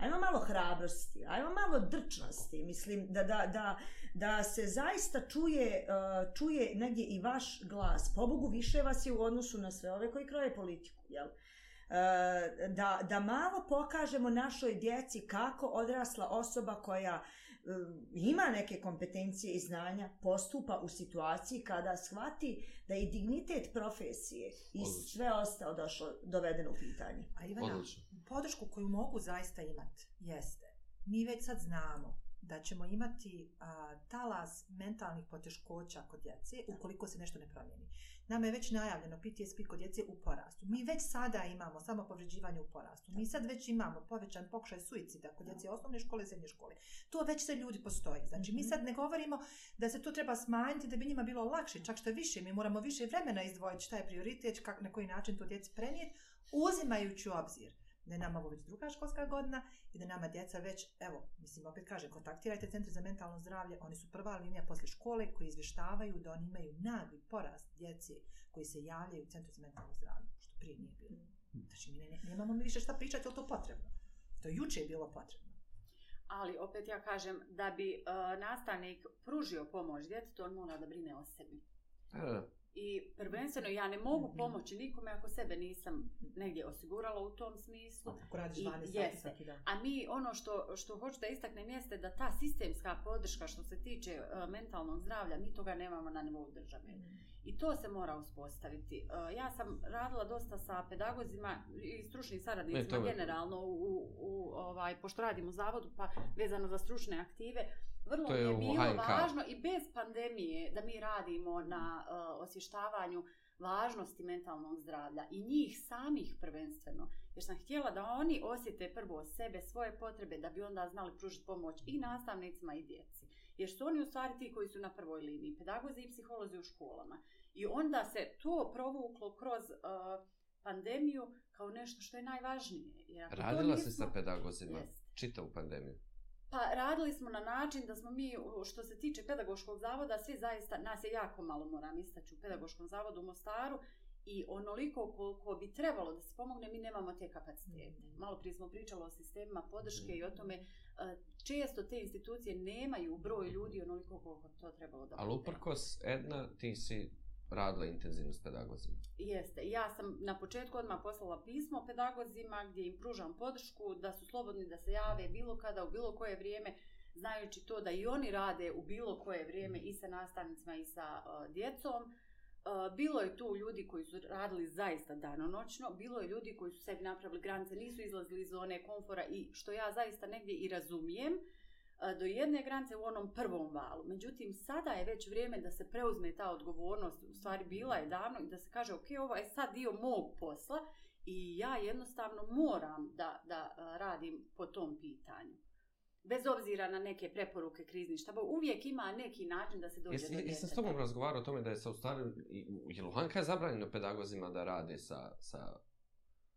Ajmo malo hrabrosti, ajmo malo drčnosti, mislim, da, da, da, da se zaista čuje, uh, čuje negdje i vaš glas. Pobogu više vas je u odnosu na sve ove koji kroje politiku, jel? Eh, da, da malo pokažemo našoj djeci kako odrasla osoba koja eh, ima neke kompetencije i znanja postupa u situaciji kada shvati da je dignitet profesije i Odlično. sve ostao došlo, dovedeno u pitanje. A Ivana, Odlično. podršku koju mogu zaista imati jeste, mi već sad znamo da ćemo imati a, talas mentalnih poteškoća kod djece ukoliko se nešto ne promijeni. Nama je već najavljeno PTSP kod djece u porastu. Mi već sada imamo samo povređivanje u porastu. Mi sad već imamo povećan pokušaj suicida kod djece osnovne škole i srednje škole. To već se ljudi postoji. Znači mi mhm. sad ne govorimo da se to treba smanjiti da bi njima bilo lakše. Čak što više, mi moramo više vremena izdvojiti šta je prioritet, kak, na koji način to djeci prenijeti, uzimajući u obzir da je nama ovo već druga školska godina i da nama djeca već, evo, mislim, opet kaže, kontaktirajte Centre za mentalno zdravlje, oni su prva linija posle škole koji izvještavaju da oni imaju nagli porast djeci koji se javljaju u Centru za mentalno zdravlje, što prije nije bilo. Mm. Znači, mi ne, nemamo mi više šta pričati, je to potrebno? To juče je bilo potrebno. Ali opet ja kažem, da bi uh, nastavnik pružio pomoć djetetu, on mora da brine o sebi. E, I prvenstveno, ja ne mogu mhm. pomoći nikome ako sebe nisam negdje osigurala u tom smislu. A tako radiš 12 sati svaki dan. A mi, ono što, što hoću da istaknem jeste da ta sistemska podrška što se tiče uh, mentalnog zdravlja, mi toga nemamo na nivou države. Mm. I to se mora uspostaviti. Uh, ja sam radila dosta sa pedagozima i stručnim saradnicima e, generalno, u, u, u, ovaj, pošto radim u zavodu, pa vezano za stručne aktive. Uh, vrlo to je, je bilo HNK. važno i bez pandemije da mi radimo na uh, e, osještavanju važnosti mentalnog zdravlja i njih samih prvenstveno. Jer sam htjela da oni osjete prvo sebe, svoje potrebe, da bi onda znali pružiti pomoć i nastavnicima i djeci. Jer su oni u stvari ti koji su na prvoj liniji, pedagozi i psiholozi u školama. I onda se to provuklo kroz uh, pandemiju kao nešto što je najvažnije. Jer ako Radila to nismo... se sa pedagozima, čita u pandemiju. Pa radili smo na način da smo mi, što se tiče pedagoškog zavoda, svi zaista, nas je jako malo, moram istaći, u pedagoškom zavodu u Mostaru i onoliko koliko bi trebalo da se pomogne, mi nemamo te kapacitete. Mm -hmm. Malo prije smo pričali o sistemima podrške mm -hmm. i o mm. tome, e, često te institucije nemaju broj ljudi onoliko koliko to trebalo da Ali uprkos, Edna, ti si radila intenzivno s pedagozima. Jeste, ja sam na početku odmah poslala pismo pedagozima gdje im pružam podršku da su slobodni da se jave bilo kada, u bilo koje vrijeme, znajući to da i oni rade u bilo koje vrijeme i sa nastavnicima i sa uh, djecom. Uh, bilo je tu ljudi koji su radili zaista danonoćno, bilo je ljudi koji su sebi napravili granice, nisu izlazili iz zone komfora i što ja zaista negdje i razumijem, uh, E, do jedne granice u onom prvom valu. Međutim, sada je već vrijeme da se preuzme ta odgovornost, u stvari bila je davno, i da se kaže, ok, ovo je sad dio mog posla i ja jednostavno moram da, da e, radim po tom pitanju. Bez obzira na neke preporuke krizni štaba, uvijek ima neki način da se dođe Jesi, do djeteta. Jesam s tobom razgovarao o tome da je sa u stvari, je zabranjeno pedagozima da rade sa, sa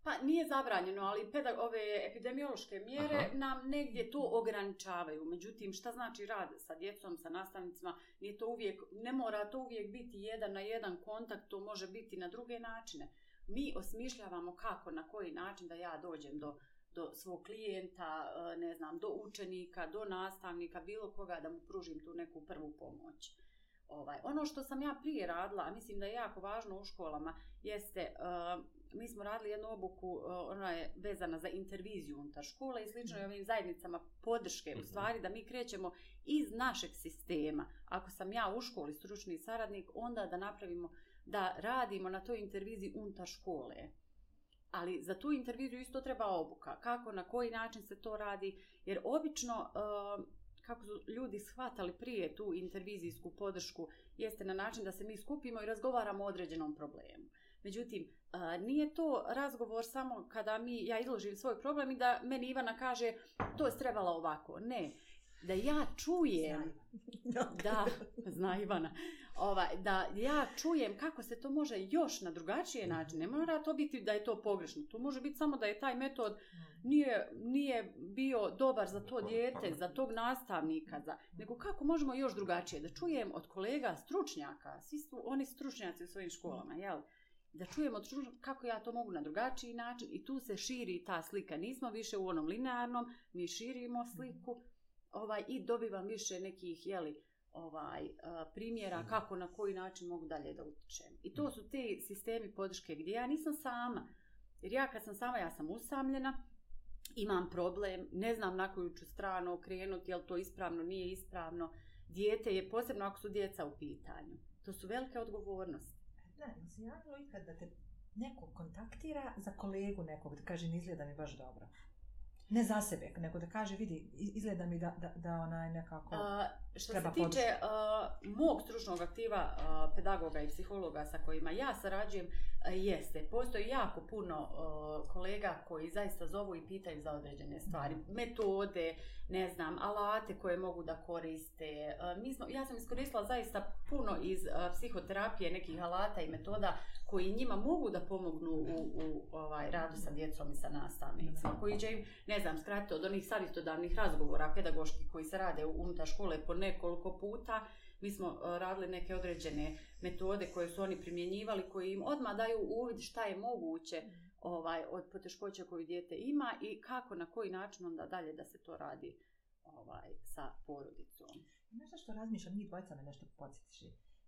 Pa nije zabranjeno, ali pedag ove epidemiološke mjere Aha. nam negdje to ograničavaju. Međutim, šta znači rad sa djecom, sa nastavnicima? Nije to uvijek, ne mora to uvijek biti jedan na jedan kontakt, to može biti na druge načine. Mi osmišljavamo kako, na koji način da ja dođem do, do svog klijenta, eh, ne znam, do učenika, do nastavnika, bilo koga, da mu pružim tu neku prvu pomoć. Ovaj, ono što sam ja prije radila, a mislim da je jako važno u školama, jeste uh, mi smo radili jednu obuku, e, ona je vezana za interviziju unutar škole i slično mm. i mhm. ovim zajednicama podrške, mm. u mhm. stvari da mi krećemo iz našeg sistema. Ako sam ja u školi stručni saradnik, onda da napravimo, da radimo na toj interviziji unutar škole. Ali za tu interviziju isto treba obuka. Kako, na koji način se to radi. Jer obično, e, kako su ljudi shvatali prije tu intervizijsku podršku, jeste na način da se mi skupimo i razgovaramo o određenom problemu. Međutim, nije to razgovor samo kada mi ja izložim svoj problem i da meni Ivana kaže to je trebala ovako. Ne, da ja čujem (laughs) da zna Ivana ovaj, da ja čujem kako se to može još na drugačije mhm. način ne mora to biti da je to pogrešno to može biti samo da je taj metod mhm. nije, nije bio dobar za to dijete za tog nastavnika za, mhm. nego kako možemo još drugačije da čujem od kolega stručnjaka svi su oni stručnjaci u svojim školama jel? Uh, da čujemo kako ja to mogu na drugačiji način i tu se širi ta slika. Nismo više u onom linearnom, mi širimo sliku ovaj i dobivam više nekih jeli, ovaj primjera kako na koji način mogu dalje da utičem. I to su te sistemi podrške gdje ja nisam sama. Jer ja kad sam sama, ja sam usamljena, imam problem, ne znam na koju ću stranu okrenuti, je li to ispravno, nije ispravno. Dijete je, posebno ako su djeca u pitanju. To su velike odgovornosti. Da, jel se javilo ikad da te neko kontaktira za kolegu nekog, da kaže, ne izgleda mi baš dobro. Ne za sebe, nego da kaže, vidi, izgleda mi da, da, da onaj nekako uh, treba podušiti. Što se tiče uh, mog stručnog aktiva, uh, pedagoga i psihologa sa kojima ja sarađujem, uh, jeste, postoji jako puno uh, kolega koji zaista zovu i pitaju za određene stvari. Metode, ne znam, alate koje mogu da koriste. Uh, mi smo, ja sam iskoristila zaista puno iz uh, psihoterapije nekih alata i metoda koji njima mogu da pomognu u, u ovaj radu sa djecom i sa nastavnicima, koji će im ne znam, skratite od onih savjetodavnih razgovora pedagoških koji se rade unutar škole po nekoliko puta, mi smo e, radili neke određene metode koje su oni primjenjivali, koje im odmah daju uvid šta je moguće ovaj, od poteškoća koju dijete ima i kako, na koji način onda dalje da se to radi ovaj, sa porodicom. Znaš što razmišljam, mi dvojca me nešto podsjetiš.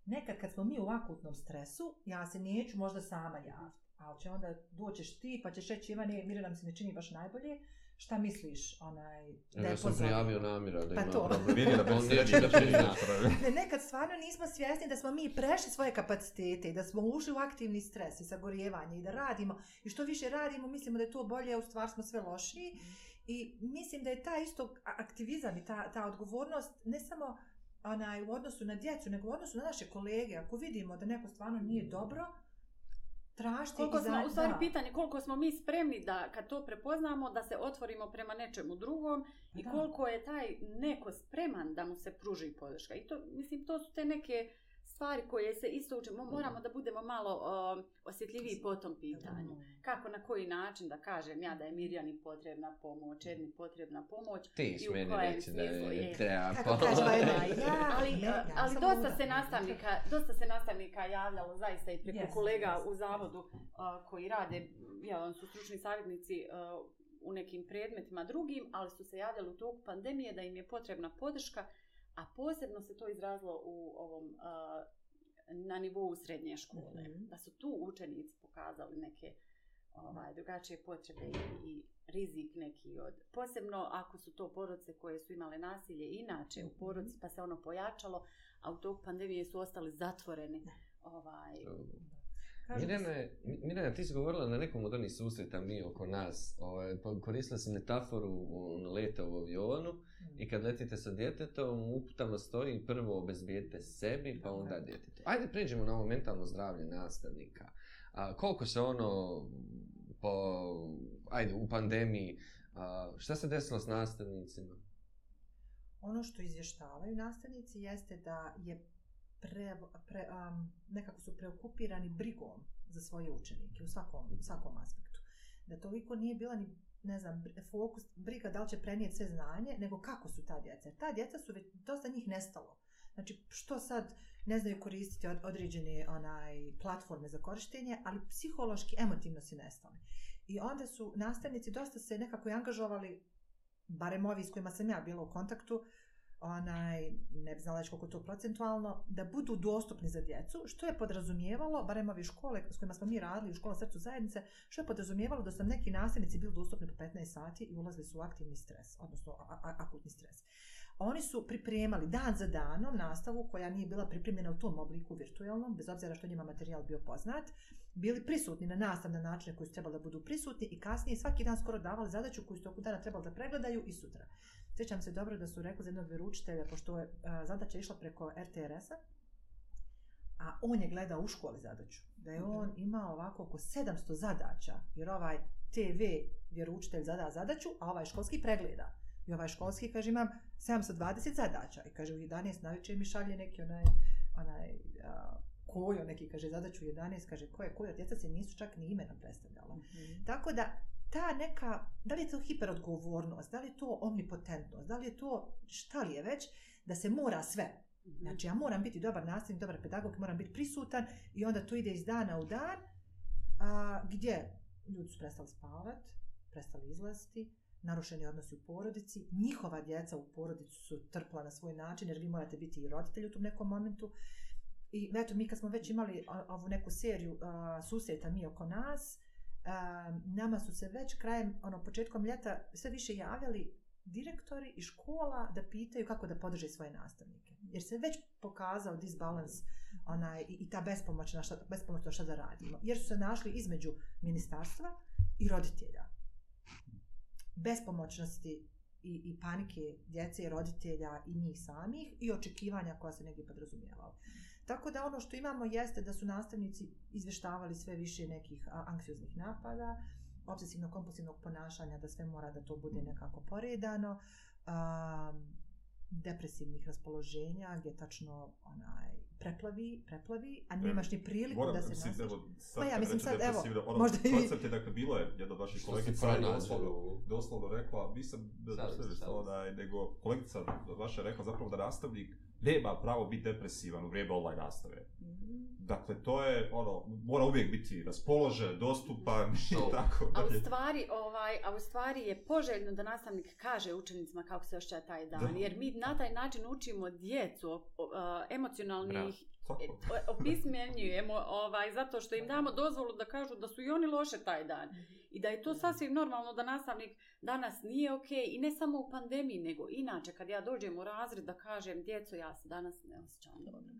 Nekad kad smo mi u akutnom stresu, ja se neću možda sama javiti, ali će onda doćeš ti pa ćeš reći Ivane, Mirjana mi se ne čini baš najbolje, Šta misliš, onaj, da je Ja sam prijavio namira da pa ima to. problem. Ono, Vidi da on neće da prijavio problem. Ne, nekad stvarno nismo svjesni da smo mi prešli svoje kapacitete, da smo ušli u aktivni stres i sagorjevanje i da radimo. I što više radimo, mislimo da je to bolje, a u stvar smo sve lošiji. Mhm. I mislim da je ta isto aktivizam i ta, ta odgovornost, ne samo onaj, u odnosu na djecu, nego u odnosu na naše kolege. Ako vidimo da neko stvarno nije mhm. dobro, tražiti koliko smo, u stvari da. pitanje koliko smo mi spremni da kad to prepoznamo da se otvorimo prema nečemu drugom i da. koliko je taj neko spreman da mu se pruži podrška i to mislim to su te neke uh, stvari koje se isto učimo, moramo mhm. da budemo malo uh, osjetljivi po tom pitanju. Kako, na koji način da kažem ja da je Mirjani potrebna pomoć, Edni potrebna pomoć. Ti i u meni reći da je treba pomoć. Ja, ali ja, (laughs) ali dosta, se nastavnika, dosta se nastavnika javljalo zaista i preko yes, kolega yes. u zavodu uh, koji rade, ja, on su stručni savjetnici uh, u nekim predmetima drugim, ali su se javljali u toku pandemije da im je potrebna podrška a posebno se to izrazilo u ovom na nivou srednje škole mm -hmm. da su tu učenici pokazali neke ovaj drugačije potrebe i, i rizik neki od posebno ako su to porodice koje su imale nasilje inače u mhm. porodici pa se ono pojačalo a u tog pandemije su ostali zatvoreni ovaj Mirjana, Mirjana, ti si govorila na nekom od onih susreta mi oko nas, ovaj, pa koristila si metaforu on leta u avionu mm. i kad letite sa djetetom, uputama stoji prvo obezbijete sebi, pa onda djetetu. Ajde pređemo na ovo mentalno zdravlje nastavnika. A, koliko se ono, po, ajde, u pandemiji, a, šta se desilo s nastavnicima? Ono što izvještavaju nastavnici jeste da je pre, pre, um, nekako su preokupirani brigom za svoje učenike u svakom, u svakom aspektu. Da toliko nije bila ni ne znam, fokus, briga da li će prenijeti sve znanje, nego kako su ta djeca. Ta djeca su već, dosta njih nestalo. Znači, što sad ne znaju koristiti od, određene onaj, platforme za korištenje, ali psihološki, emotivno su nestali. I onda su nastavnici dosta se nekako i angažovali, barem ovi s kojima sam ja bila u kontaktu, uh, onaj, ne znala već koliko to procentualno, da budu dostupni za djecu, što je podrazumijevalo, barem ovi škole s kojima smo mi radili, u škola srcu zajednice, što je podrazumijevalo da su nam neki nasljednici bili dostupni po 15 sati i ulazili su u aktivni stres, odnosno akutni stres. Oni su pripremali dan za danom nastavu koja nije bila pripremljena u tom obliku virtualnom, bez obzira što njima materijal bio poznat, bili prisutni na nastav na način koji su trebali da budu prisutni i kasnije svaki dan skoro davali zadaću koju su toku dana trebali da pregledaju i sutra. Sjećam se dobro da su rekli za jednog veručitelja, pošto je a, zadaća išla preko RTRS-a, a on je gledao u školi zadaću, da je on mhm. imao ovako oko 700 zadaća, jer ovaj TV vjeručitelj zada zadaću, a ovaj školski pregleda. I ovaj školski kaže imam 720 zadaća i kaže u 11 na mi šalje neki onaj, onaj a, kojo neki kaže zadaću 11, kaže koje, koje, djeca se nisu čak ni imena predstavljala. Mm -hmm. Tako da ta neka, da li je to hiperodgovornost, da li je to omnipotentnost, da li je to šta li je već, da se mora sve. Mhm. Znači, ja moram biti dobar nastavnik, dobar pedagog, moram biti prisutan i onda to ide iz dana u dan. A, gdje? Ljudi su prestali spavat, prestali izlaziti, narušeni odnosi u porodici, njihova djeca u porodicu su trpla na svoj način, jer vi morate biti i roditelj u tom nekom momentu. I eto, mi kad smo već imali ovu neku seriju a, susjeta mi oko nas, a, nama su se već krajem, ono, početkom ljeta sve više javljali direktori i škola da pitaju kako da podrže svoje nastavnike. Jer se već pokazao disbalans onaj, i, i ta bespomoćna šta, bespomoćna šta da radimo. Jer su se našli između ministarstva i roditelja. Bespomoćnosti i, i panike djece i roditelja i njih samih i očekivanja koja se negdje podrazumijevao. Uh, Tako da ono što imamo jeste da su nastavnici izveštavali sve više nekih anksioznih napada, obsesivno-kompulsivnog ponašanja, da sve mora da to bude nekako poredano, a, depresivnih raspoloženja, gdje tačno onaj, preplavi, preplavi, a nemaš ni priliku Moram, da se nasiš. Pa ja mislim sad, evo, ono, možda i... Koncept je, dakle, bila je jedna od vaših kolegica i doslovno, doslovno rekla, nisam, ne znam sve, nego kolegica vaša rekla zapravo da nastavnik, nema pravo biti depresivan u vrijeme online nastave. Mm -hmm. Dakle, to je ono, mora uvijek biti raspoložen, dostupan i tako dalje. A u stvari, ovaj, a u stvari je poželjno da nastavnik kaže učenicima kako se ošća taj dan, da. jer mi na taj način učimo djecu uh, emocionalnih Bra. E, opis menjujemo ovaj, zato što im damo dozvolu da kažu da su i oni loše taj dan i da je to sasvim normalno da nastavnik danas nije ok i ne samo u pandemiji nego inače kad ja dođem u razred da kažem djeco ja se danas ne osjećam dobro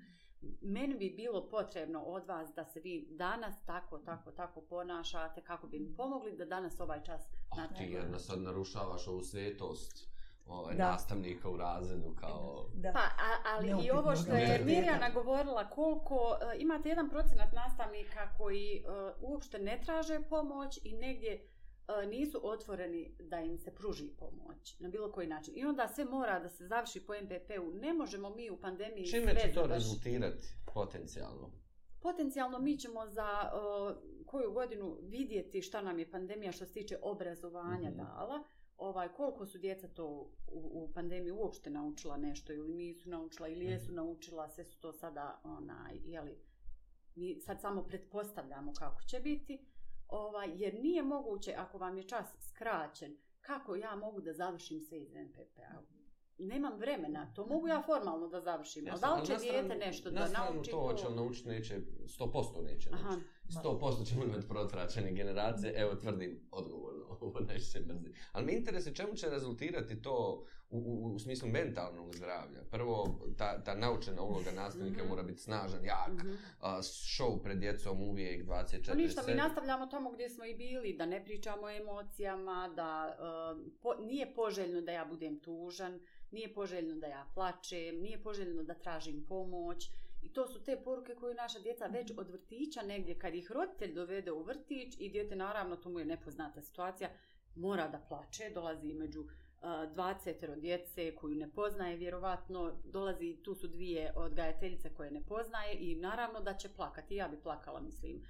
meni bi bilo potrebno od vas da se vi danas tako, tako, tako ponašate kako bi mi pomogli da danas ovaj čas a ti jedna sad narušavaš ovu svetost ovaj, da. nastavnika u razredu kao... Da. Pa, a, ali Neopitno. i ovo što je Mirjana govorila, koliko uh, imate jedan procenat nastavnika koji uh, uopšte ne traže pomoć i negdje uh, nisu otvoreni da im se pruži pomoć na bilo koji način. I onda sve mora da se završi po MPP-u. Ne možemo mi u pandemiji Čime sve... Čime će to rezultirati potencijalno? Potencijalno mi ćemo za uh, koju godinu vidjeti šta nam je pandemija što se tiče obrazovanja mm -hmm. dala ovaj koliko su djeca to u, u pandemiji uopšte naučila nešto ili nisu naučila ili jesu mm. naučila sve su to sada onaj je li mi sad samo pretpostavljamo kako će biti ovaj jer nije moguće ako vam je čas skraćen kako ja mogu da završim sve iz NPP-a mhm. nemam vremena, to mhm. mogu ja formalno da završim, ja sam, a da li će dijete nešto na stranu, da nauči? Na stranu to hoće li naučiti, neće, 100% neće naučiti. 100% ćemo imati protvraćene generacije, evo tvrdim odgovorno, (laughs) ovo najviše se brzi. Ali mi interese čemu će rezultirati to u, u, u smislu mentalnog zdravlja? Prvo, ta, ta naučena uloga nastavnika mm -hmm. mora biti snažan, jak, mhm. show mm -hmm. pred djecom uvijek 24 No pa ništa, mi nastavljamo tamo gdje smo i bili, da ne pričamo o emocijama, da uh, po, nije poželjno da ja budem tužan, nije poželjno da ja plačem, nije poželjno da tražim pomoć, uh, I to su te poruke koje naša djeca već mhm. od vrtića negdje, kad ih roditelj dovede u vrtić i djete, naravno, to mu je nepoznata situacija, mora da plače, dolazi među dvacetero uh, djece koju ne poznaje, vjerovatno, dolazi, tu su dvije odgajateljice koje ne poznaje i naravno da će plakati, ja bi plakala, mislim. Uh,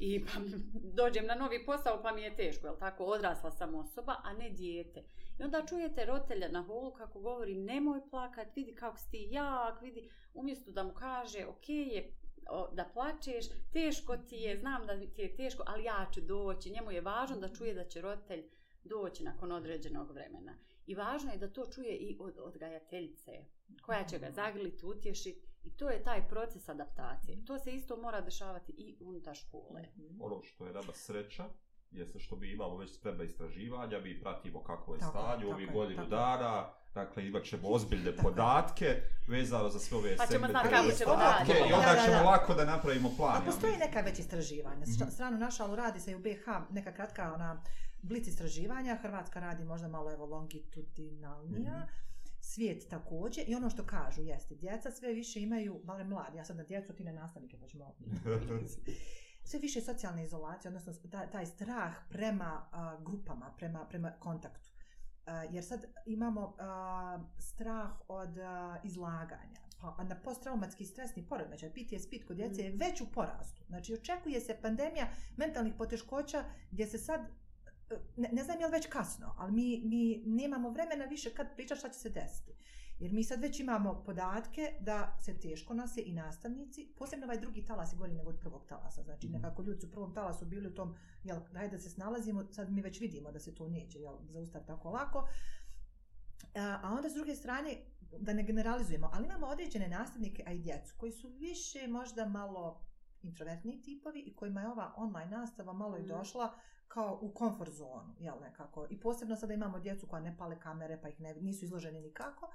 i pa (laughs) dođem na novi posao pa mi je teško, jel tako, odrasla sam osoba, a ne dijete. I onda čujete rotelja na holu kako govori nemoj plakat, vidi kako si ti jak, vidi, umjesto da mu kaže ok, je, o, da plačeš, teško ti je, znam da ti je teško, ali ja ću doći, njemu je važno da čuje da će rotelj doći nakon određenog vremena. I važno je da to čuje i od odgajateljice koja će ga zagrliti, utješiti I to je taj proces adaptacije. To se isto mora dešavati i unutar škole. Mhm. Ono što je nama sreća, jeste što bi imamo već spreba istraživanja, mi pratimo kako je tako, stanje ovih godinu tako. dana, dakle imat ćemo ozbiljne podatke vezano za sve ove pa ćemo segmente znači, i ostatke i onda ćemo da, da. lako da napravimo plan. A postoji neka već istraživanja, mm -hmm. stranu naša, ali radi se i u BH neka kratka ona blic istraživanja, Hrvatska radi možda malo evo longitudinalnija, mm -hmm svijet također i ono što kažu jeste djeca sve više imaju, malo mladi, ja sam na djecu, ti na nastavnike, pa ćemo (laughs) sve više socijalne izolacije, odnosno taj strah prema uh, grupama, prema, prema kontaktu. Uh, jer sad imamo uh, strah od uh, izlaganja, pa na posttraumatski stresni poremećaj, PTSD kod djece mm. je već u porastu. Znači očekuje se pandemija mentalnih poteškoća gdje se sad ne, ne znam je li već kasno, ali mi, mi nemamo vremena više kad priča šta će se desiti. Jer mi sad već imamo podatke da se teško nose i nastavnici, posebno ovaj drugi talas je gori nego od prvog talasa. Znači mhm. nekako ljudi su u prvom talasu bili u tom, jel, daj da se snalazimo, sad mi već vidimo da se to neće jel, zaustaviti tako lako. A onda s druge strane, da ne generalizujemo, ali imamo određene nastavnike, a i djecu, koji su više možda malo introvertni tipovi i kojima je ova online nastava malo i mhm. došla, mm kao u komfort zonu, jel nekako. I posebno sada imamo djecu koja ne pale kamere, pa ih ne, nisu izloženi nikako. Uh,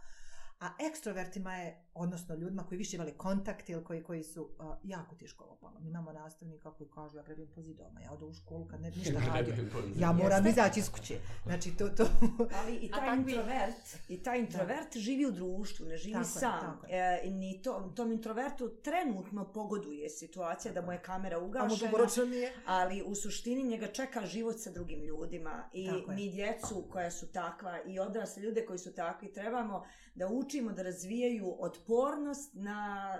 a ekstrovertima je, odnosno ljudima koji više imali kontakt ili koji, koji su uh, jako tiško opalo. Mi imamo nastavnika koji kažu, ja grebim po zidoma, ja odu u školu kad ne ništa (laughs) radi, ja moram izaći iz kuće. Znači, to, to... Ali i taj introvert, i taj introvert živi u društvu, ne živi tako sam. Je, e, ni to, tom introvertu trenutno pogoduje situacija da mu je kamera ugašena, ali u suštini njega čeka život sa drugim ljudima i tako mi je. djecu koja su takva i odrasle ljude koji su takvi trebamo da uči učimo da razvijaju otpornost na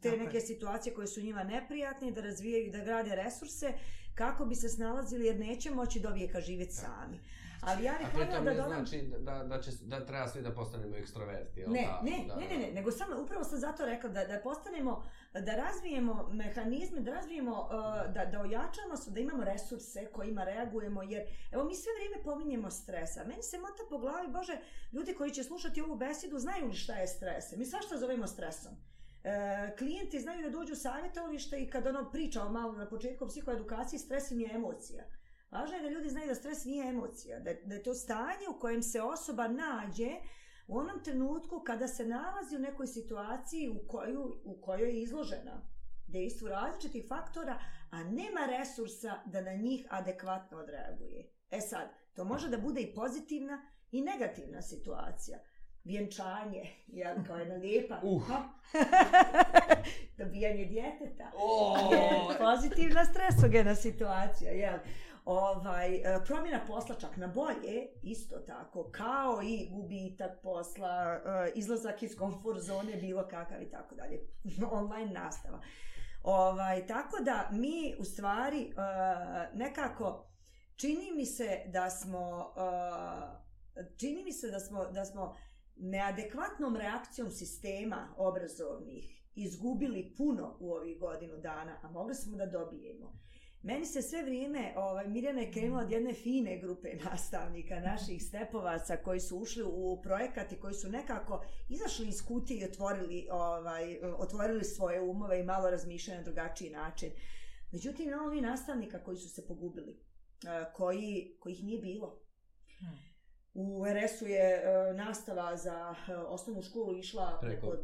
te Tako neke je. situacije koje su njima neprijatne, da razvijaju da grade resurse kako bi se snalazili jer neće moći do vijeka živjeti Tako. sami. Znači, ali ja reklamiram da donam... A pritom ne znači da, da, će, da treba svi da postanemo ekstroverti, jel ne, da? Ne, da, ne, ne, ne, nego sam, upravo sam zato rekla da, da postanemo, da razvijemo mehanizme, da razvijemo, uh, da, da ojačamo se, da imamo resurse kojima reagujemo, jer evo mi sve vrijeme pominjemo stresa. Meni se mota po glavi, Bože, ljudi koji će slušati ovu besedu znaju li šta je stres. Mi svašta zovemo stresom. E, klijenti znaju da dođu u savjetovište i kad ono pričao malo na početku psihoedukacije, stres im je emocija. Važno je da ljudi znaju da stres nije emocija, da, da je to stanje u kojem se osoba nađe u onom trenutku kada se nalazi u nekoj situaciji u, koju, u kojoj je izložena dejstvu različitih faktora, a nema resursa da na njih adekvatno odreaguje. E sad, to može da bude i pozitivna i negativna situacija. Vjenčanje, ja, kao jedna lijepa. (laughs) Uh. (laughs) Dobijanje djeteta. Oh. Pozitivna stresogena situacija, jel? Ja ovaj, e, promjena posla čak na bolje, isto tako, kao i gubitak posla, e, izlazak iz komfort zone, bilo kakav i tako dalje, (laughs) online nastava. Ovaj, tako da mi u stvari e, nekako čini mi se da smo čini mi se da smo, da smo neadekvatnom reakcijom sistema obrazovnih izgubili puno u ovih godinu dana, a mogli smo da dobijemo. Uh, Meni se sve vrijeme, ovaj, Mirjana je krenula od jedne fine grupe (laughs) nastavnika, naših stepovaca koji su ušli u projekat i koji su nekako izašli iz kutije i otvorili, ovaj, otvorili svoje umove i malo razmišljali na drugačiji način. Međutim, imamo ovi nastavnika koji su se pogubili, eh, koji, kojih nije bilo. Hmm. U RS-u je eh, nastava za eh, osnovnu školu išla preko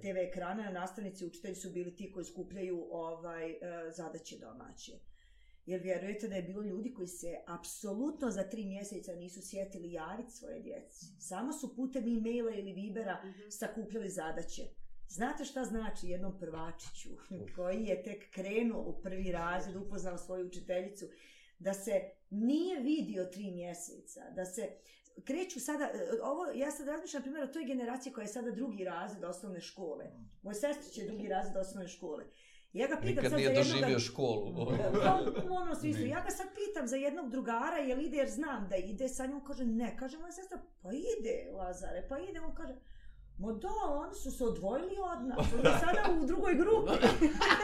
TV ekrana, nastavnici i učitelji su bili ti koji skupljaju ovaj zadaće domaće. Jer vjerujete da je bilo ljudi koji se apsolutno za tri mjeseca nisu sjetili javiti svoje djeci. Samo su putem e-maila ili vibera mm -hmm. sakupljali zadaće. Znate šta znači jednom prvačiću koji je tek krenuo u prvi razred, upoznao svoju učiteljicu, da se nije vidio tri mjeseca, da se kreću sada, e, ovo, ja sad razmišljam primjer o toj generaciji koja je sada drugi razred osnovne škole. Mhm. Moj sestrić je drugi razred osnovne škole. Uh, Ja ga pitam Nikad sad nije za doživio školu. (laughs) Pa, u onom smislu. Ja ga sad pitam za jednog drugara, jel ide jer znam da ide sa njom. Kaže, ne, kaže moja sestra, pa ide, Lazare, pa ide. On kaže, Mo da, oni su se odvojili od nas, on je (laughs) sada u drugoj grupi.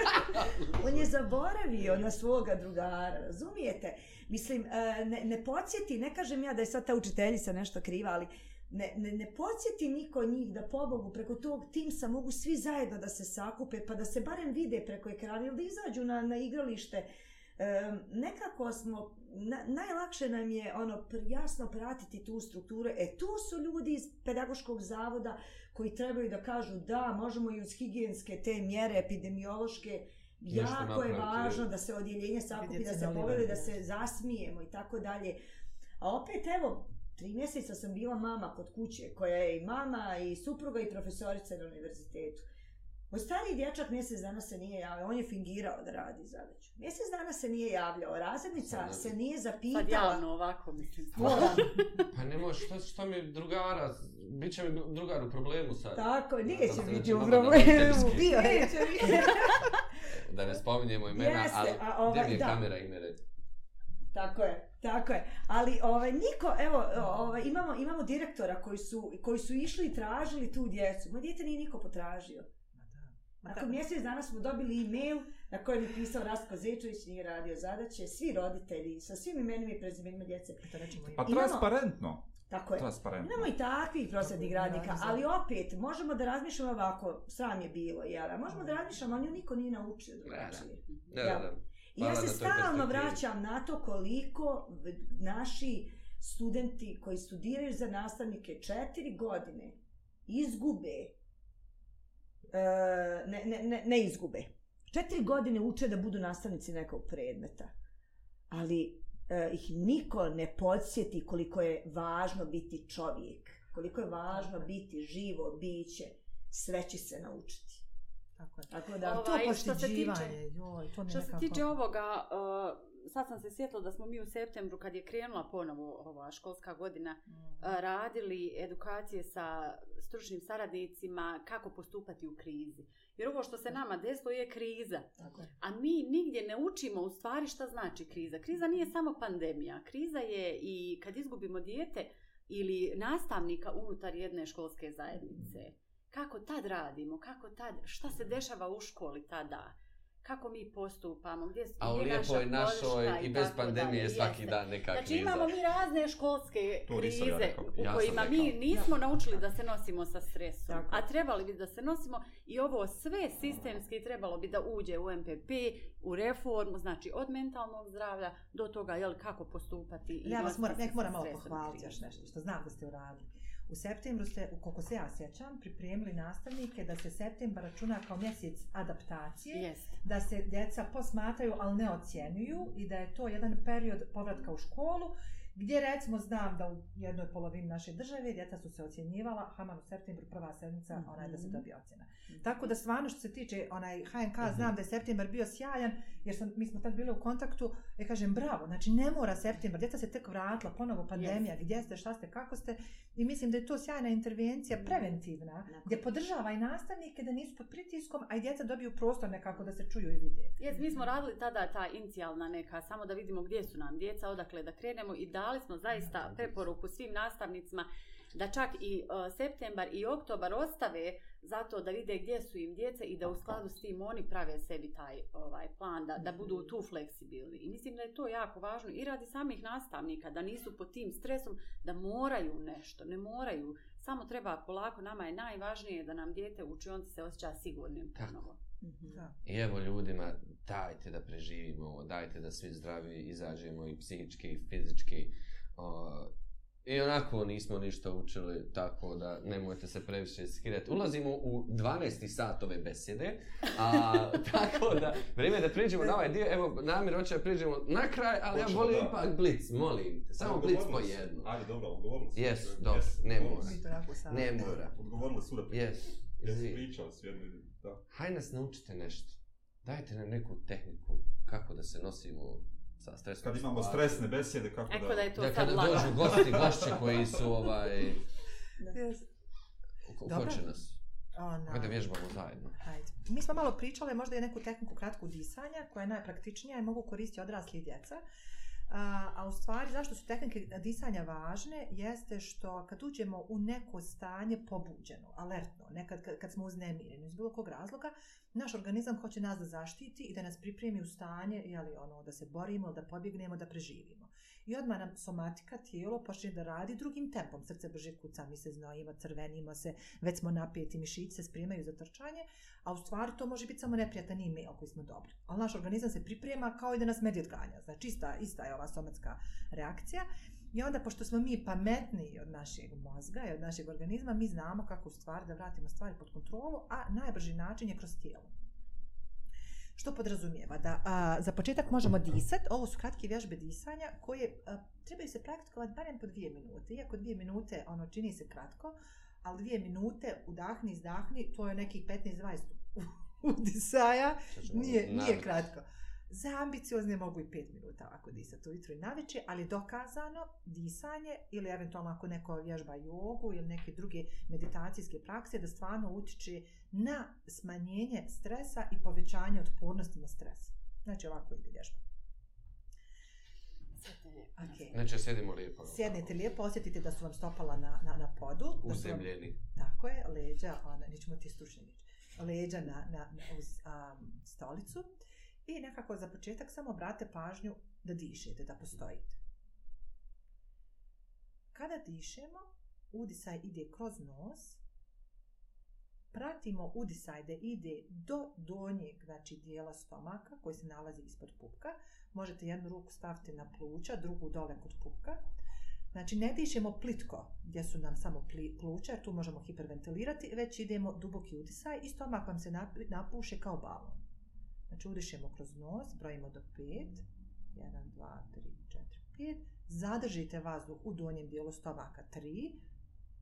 (laughs) on je zaboravio na svoga drugara, razumijete? Mislim, e, ne, ne podsjeti, ne kažem ja da je sad ta učiteljica nešto kriva, ali uh, ne, ne, ne podsjeti niko njih da pobogu preko tog timsa mogu svi zajedno da se sakupe pa da se barem vide preko ekrana ili da izađu na, na igralište e, nekako smo na, najlakše nam je ono jasno pratiti tu strukturu e tu su ljudi iz pedagoškog zavoda koji trebaju da kažu da možemo i uz higijenske te mjere epidemiološke jako je važno da se odjeljenje sakupi da se pogledaju, da se zasmijemo i tako dalje a opet evo tri mjeseca sam bila mama kod kuće, koja je i mama i supruga i profesorica na univerzitetu. Moj stari dječak mjesec dana se nije javljao, on je fingirao da radi zadaću. Mjesec dana se nije javljao, razrednica pa, se nije zapitala. Sad javno ovako mislim. Pa, pa ne može, što, što mi drugara, bit će mi drugar u problemu sad. Tako, nije će biti znači u problemu, bio je. (laughs) Da ne spominjemo imena, Jeste, ali a ovaj, gdje mi je ovaj, da. kamera ime redi? Tako je, tako je. Ali ovaj niko, evo, ovaj imamo imamo direktora koji su koji su išli i tražili tu djecu. Moje dijete nije niko potražio. Ma da. Ma mjesec dana smo dobili email na kojem je pisao Rasko Zečević, nije radio zadaće, svi roditelji sa svim imenima i prezimenima djece. E, pa, to pa transparentno. Tako je. Transparentno. Imamo i takvih prosvednih radnika, ali opet, možemo da razmišljamo ovako, sram je bilo, jel? Možemo da razmišljamo, ali nju niko nije naučio drugačije. Da, da, da. Hvala ja se stalno vraćam na to koliko naši studenti koji studiraju za nastavnike četiri godine izgube, e, ne, ne, ne, ne izgube, četiri godine uče da budu nastavnici nekog predmeta, ali e, ih niko ne podsjeti koliko je važno biti čovjek, koliko je važno biti živo biće, sve će se naučiti tako je. Tako da, ovaj, to poštiđivanje, joj, to mi nekako... Što se tiče ovoga, uh, sad sam se sjetila da smo mi u septembru, kad je krenula ponovo ova školska godina, uh, mm. radili edukacije sa stručnim saradnicima kako postupati u krizi. Jer ovo što se nama desilo je kriza. Tako je. A mi nigdje ne učimo u stvari šta znači kriza. Kriza nije mm. samo pandemija. Kriza je i kad izgubimo dijete ili nastavnika unutar jedne školske zajednice. Mm kako tad radimo, kako tad, šta se dešava u školi tada, kako mi postupamo, gdje je naša A u lijepoj našoj i bez pandemije svaki dan neka znači, kriza. Znači imamo mi razne školske krize ja ja u kojima mi nismo ja. naučili da se nosimo sa stresom, Tako. a trebali bi da se nosimo i ovo sve sistemski trebalo bi da uđe u MPP, u reformu, znači od mentalnog zdravlja do toga jel, kako postupati. I ja vas mora, nek moram malo pohvaliti još nešto, što znam da ste uradili. U septembru ste, koliko se ja sjećam, pripremili nastavnike da se septembar računa kao mjesec adaptacije, yes. da se djeca posmataju, ali ne ocjenjuju i da je to jedan period povratka u školu gdje recimo znam da u jednoj polovini naše države djeca su se ocjenjivala, haman u septembru prva sedmica, mm -hmm. onaj da se dobije ocjena. Mm -hmm. Tako da stvarno što se tiče onaj HNK, mm -hmm. znam da je septembar bio sjajan, jer sam, mi smo tad bili u kontaktu, i e, kažem bravo, znači ne mora septembar, djeca se tek vratila, ponovo pandemija, yes. gdje ste, šta ste, kako ste, i mislim da je to sjajna intervencija, mhm. preventivna, mm -hmm. gdje podržava i nastavnike da nisu pod pritiskom, a i djeca dobiju prostor nekako da se čuju i vide. Yes, mi smo radili tada ta inicijalna neka, samo da vidimo gdje su nam djeca, odakle da krenemo i da dali smo zaista preporuku svim nastavnicima da čak i e, septembar i oktobar ostave zato da vide gdje su im djece i da u skladu s tim oni prave sebi taj ovaj plan da da mhm. budu tu fleksibilni. I mislim da je to jako važno i radi samih nastavnika da nisu pod tim stresom da moraju nešto, ne moraju. Samo treba polako, nama je najvažnije da nam dijete u učionici se osjeća sigurnim ponovo. Tako. Mhm. Da. I evo ljudima, dajte da preživimo ovo, dajte da svi zdravi izađemo i psihički i fizički. O, I onako nismo ništa učili, tako da nemojte se previše skirati. Ulazimo u 12. sat ove besede, a (laughs) tako da, vrijeme da priđemo na ovaj dio, evo, namjer hoće da priđemo na kraj, ali Učilo, ja volim ipak blic, molim te, samo blic po jednu. Ajde, dobro, odgovorno se. Jes, dobro, ne mora. Ne mora. Odgovorno se uvijek. Jes. Jes, pričao s jednom Haj nas naučite nešto. Dajte nam neku tehniku kako da se nosimo sa stresom. Kad imamo stresne besjede, kako Eko da... Eko da je to da, sad dođu gosti, gošće koji su ovaj... Da. Uko, nas. Ona. Ajde, vježbamo zajedno. Ajde. Mi smo malo pričale, možda je neku tehniku kratku disanja, koja je najpraktičnija i mogu koristiti odrasli i djeca. Uh, A, a u stvari zašto su tehnike disanja važne jeste što kad uđemo u neko stanje pobuđeno, alertno, nekad kad smo uznemireni iz bilo kog razloga, naš organizam hoće nas da zaštiti i da nas pripremi u stanje, jeli, ono, da se borimo, da pobjegnemo, da preživimo i odmah nam somatika tijelo počne da radi drugim tempom. Srce brže kuca, mi se znojimo, crvenimo se, već smo napijeti, mišići se spremaju za trčanje, a u stvari to može biti samo neprijatan ime ako smo dobri. Ali naš organizam se priprema kao i da nas medijet ganja. Znači, ista, ista je ova somatska reakcija. I onda, pošto smo mi pametni od našeg mozga i od našeg organizma, mi znamo kako u stvari da vratimo stvari pod kontrolu, a najbrži način je kroz tijelo što podrazumijeva da a, za početak možemo disati. Ovo su kratke vježbe disanja koje a, trebaju se praktikovati barem po dvije minute. Iako dvije minute ono čini se kratko, ali dvije minute udahni, izdahni, to je nekih 15-20 udisaja, nije, nije kratko. Uh, za ambiciozne mogu i 5 minuta ovako disati ujutro i naveče, ali dokazano disanje ili eventualno ako neko vježba jogu ili neke druge meditacijske prakse da stvarno utiče na smanjenje stresa i povećanje otpornosti na stres. Znači ovako ide vježba. Okay. Znači, sjedimo lijepo. Sjednete tako. lijepo, osjetite da su vam stopala na, na, na podu. Uzemljeni. Vam, tako je, leđa, ona, nećemo ti stručni leđa na, na, na uz, um, stolicu. Uh, i nekako za početak samo brate pažnju da dišete, da postojite. Kada dišemo, udisaj ide kroz nos, pratimo udisaj da ide do donjeg znači dijela stomaka koji se nalazi ispod pupka. Možete jednu ruku staviti na pluća, drugu dole kod pupka. Znači ne dišemo plitko gdje su nam samo pluća jer tu možemo hiperventilirati, već idemo duboki udisaj i stomak vam se napuše kao balon. Znači udišemo kroz nos, brojimo do 5, 1, 2, 3, 4, 5, zadržite vazduh u donjem dijelu stomaka 3,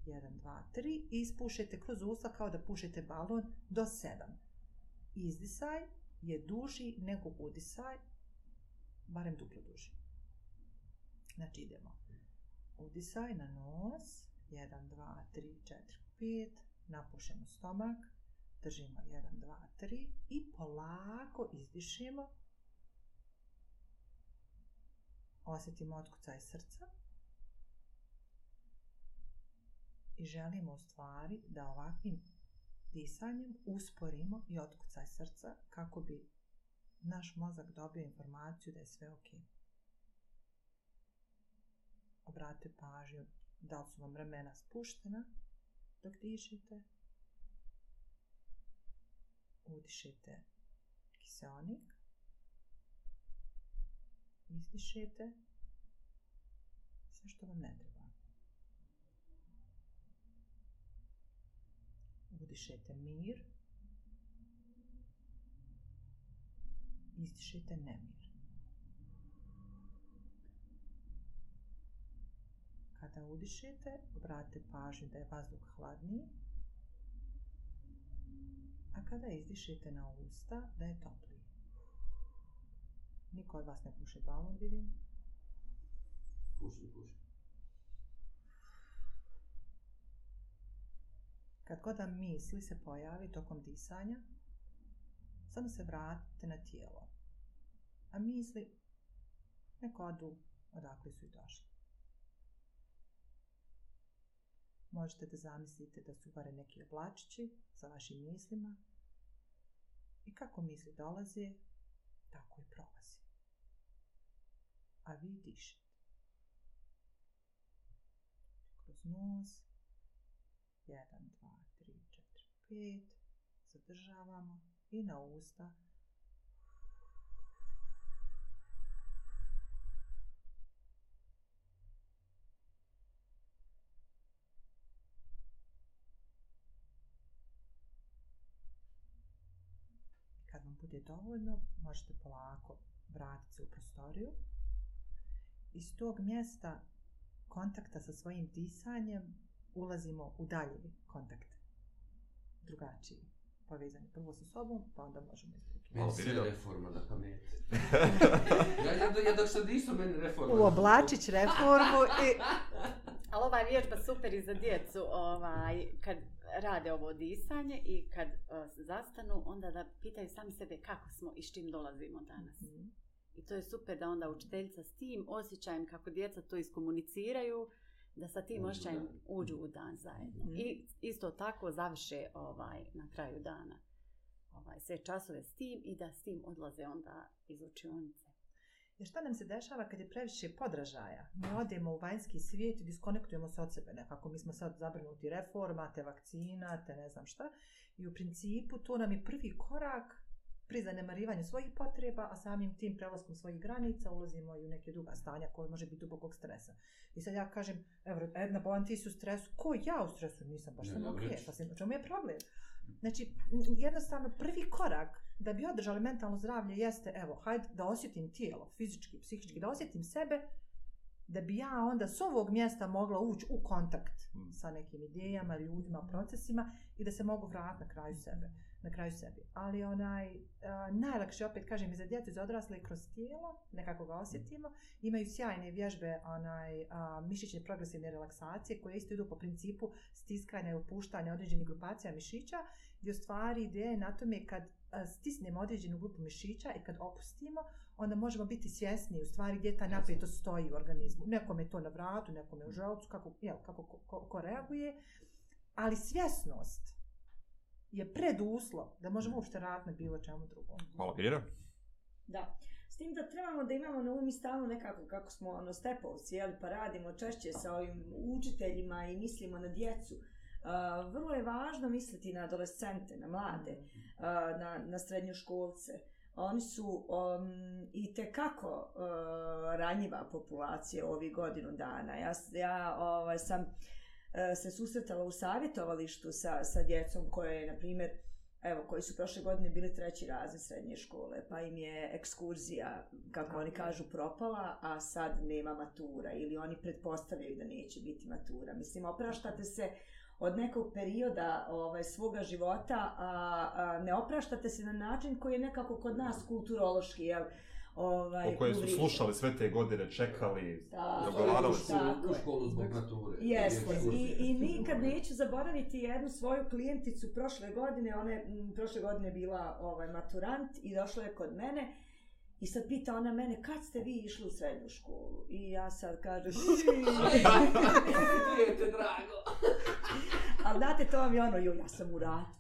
1, 2, 3, ispušajte kroz usta kao da pušete balon do 7. Izdisaj je duži nego udisaj, barem duplo duži. Znači idemo. Udisaj na nos, 1, 2, 3, 4, 5, napušemo stomak, držimo 1, 2, 3 i polako izdišemo. Osjetimo otkucaj srca. I želimo u stvari da ovakvim disanjem usporimo i otkucaj srca kako bi naš mozak dobio informaciju da je sve ok. Obratite pažnju da li su vam ramena spuštena dok dišite udišete kiseonik, izdišete sve što vam ne treba. Udišete mir, izdišete nemir. Kada udišete, obratite pažnju da je vazduh hladniji, a kada izdišete na usta da je toplije. Niko od vas ne puše balon, vidim. Puši, puši. Kad god da misli se pojavi tokom disanja, samo se vratite na tijelo. A misli neko odu odakle su i došli. možete da zamislite da su gore neki oblačići sa vašim mislima i kako misli dolaze, tako i prolazi. A vi dišete. Kroz nos. 1, 2, 3, 4, 5. Zadržavamo. I na ustah. bude dovoljno, možete polako vratiti se u prostoriju. Iz tog mjesta kontakta sa svojim disanjem ulazimo u daljevi kontakt. Drugačiji povezani prvo sa sobom, pa onda možemo izbrukiti. Meni se reforma na pamet. (laughs) ja, ja, ja dok sam disao, meni reforma. Uoblačić reformu i... (laughs) Ali ova vježba super i za djecu, ovaj, kad rade ovo disanje i kad uh, zastanu, onda da pitaju sami sebe kako smo i s čim dolazimo danas. Mm -hmm. I to je super da onda učiteljica s tim osjećajem kako djeca to iskomuniciraju, da sa tim osjećajem uđu u dan zajedno. Mm -hmm. I isto tako završe ovaj na kraju dana ovaj, sve časove s tim i da s tim odlaze onda iz učionice. Jer šta nam se dešava kad je previše podražaja? Mi odemo u vanjski svijet i diskonektujemo se od sebe. Nekako mi smo sad zabrinuti reforma, te vakcina, te ne znam šta. I u principu to nam je prvi korak pri zanemarivanju svojih potreba, a samim tim prelaskom svojih granica ulazimo i u neke druga stanja koje može biti dubokog stresa. I sad ja kažem, evo, Edna, bolam ti si u stresu. Ko ja u stresu? Nisam baš ne, sam ne, ok. Pa sam, čemu je problem? Znači, jednostavno, prvi korak da bi održali mentalno zdravlje jeste, evo, hajde da osjetim tijelo, fizički, psihički, da osjetim sebe, da bi ja onda s ovog mjesta mogla ući u kontakt mm. sa nekim idejama, ljudima, procesima i da se mogu vratiti na kraju sebe. Na kraju sebi. Ali onaj, a, najlakše, opet kažem, i za djecu i za odrasle i kroz tijelo, nekako ga osjetimo, imaju sjajne vježbe onaj, a, mišićne progresivne relaksacije koje isto idu po principu stiskanja i opuštanja određenih grupacija mišića, gdje u stvari ideje na tome kad stisnemo određenu grupu mišića i kad opustimo, onda možemo biti svjesni u stvari gdje ta napetost stoji u organizmu. Nekom je to na vratu, nekom je u mm. želcu, kako, jel, kako ko, ko, ko reaguje. Ali svjesnost je preduslov da možemo mm. uopšte raditi na bilo čemu drugom. Hvala, Pirira. Da. S tim da trebamo da imamo na umi stalno nekako kako smo ono, stepovci, jel, pa radimo češće sa ovim učiteljima i mislimo na djecu. Uh, vrlo je važno misliti na adolescente, na mlade, uh, na, na srednjoškolce. Oni su um, i tekako uh, ranjiva populacija ovih godinu dana. Ja, ja ovaj, sam e, se susretala u savjetovalištu sa, sa djecom koje je, na primjer, evo, koji su prošle godine bili treći razred srednje škole, pa im je ekskurzija, kako oni kažu, propala, a sad nema matura ili oni pretpostavljaju da neće biti matura. Mislim, opraštate se uh, od nekog perioda ovaj, svoga života a, a, ne opraštate se na način koji je nekako kod nas kulturološki, jel? Ovaj, o koje su uvrije. slušali sve te godine, čekali, dogovarali se u školu zbog nature. Jesko, i, i (laughs) nikad neću zaboraviti jednu svoju klijenticu prošle godine, ona je m, prošle godine bila ovaj, maturant i došla je kod mene. I sad pita ona mene, kad ste vi išli u srednju školu? I ja sad kažem, (laughs) Dijete, drago. (laughs) Ali znate, to vam je ono, joj, ja sam u ratu.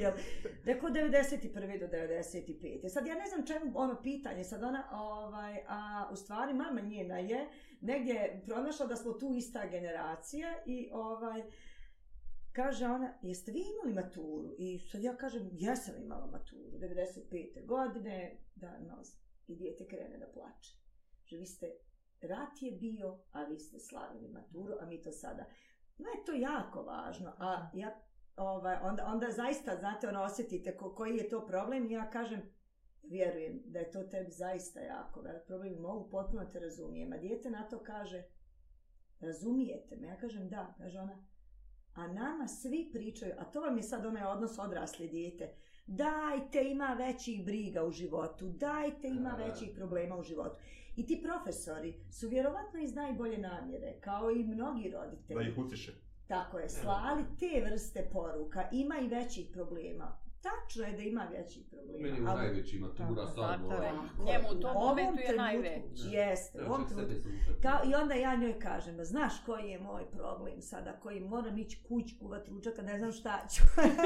(laughs) Rekao, 91. do 95. Sad ja ne znam čemu ono pitanje, sad ona, ovaj, a u stvari mama njena je negdje pronašla da smo tu ista generacija i ovaj, Kaže ona, jeste vi imali maturu? I sad ja kažem, jesam imala maturu, 95. godine, da, no znam i dijete krene da plače. Že vi ste, rat je bio, a vi ste slavili maturu, a mi to sada. No je to jako važno, a mhm. ja, ovaj, onda, onda zaista, znate, ono, osjetite ko, koji je to problem, ja kažem, vjerujem da je to tebi zaista jako velik problem, mogu potpuno te razumijem, a dijete na to kaže, razumijete me, ja kažem, da, kaže ona, a nama svi pričaju, a to vam je sad onaj odnos odrasli dijete, dajte ima većih briga u životu, dajte ima većih problema u životu. I ti profesori su vjerovatno iz najbolje namjere, kao i mnogi roditelji. Da ih utiše. Tako je, e. slali te vrste poruka, ima i većih problema. Tačno je da ima većih problema. Meni je ali... najveći matura sad. Tako, tako, tako. Ono, Njemu u tom momentu je najveći. Jeste, u ovom trenutku. Kao, I onda ja njoj kažem, znaš koji je moj problem sada, koji moram ići kuć kuvat ručaka, ne znam šta ću.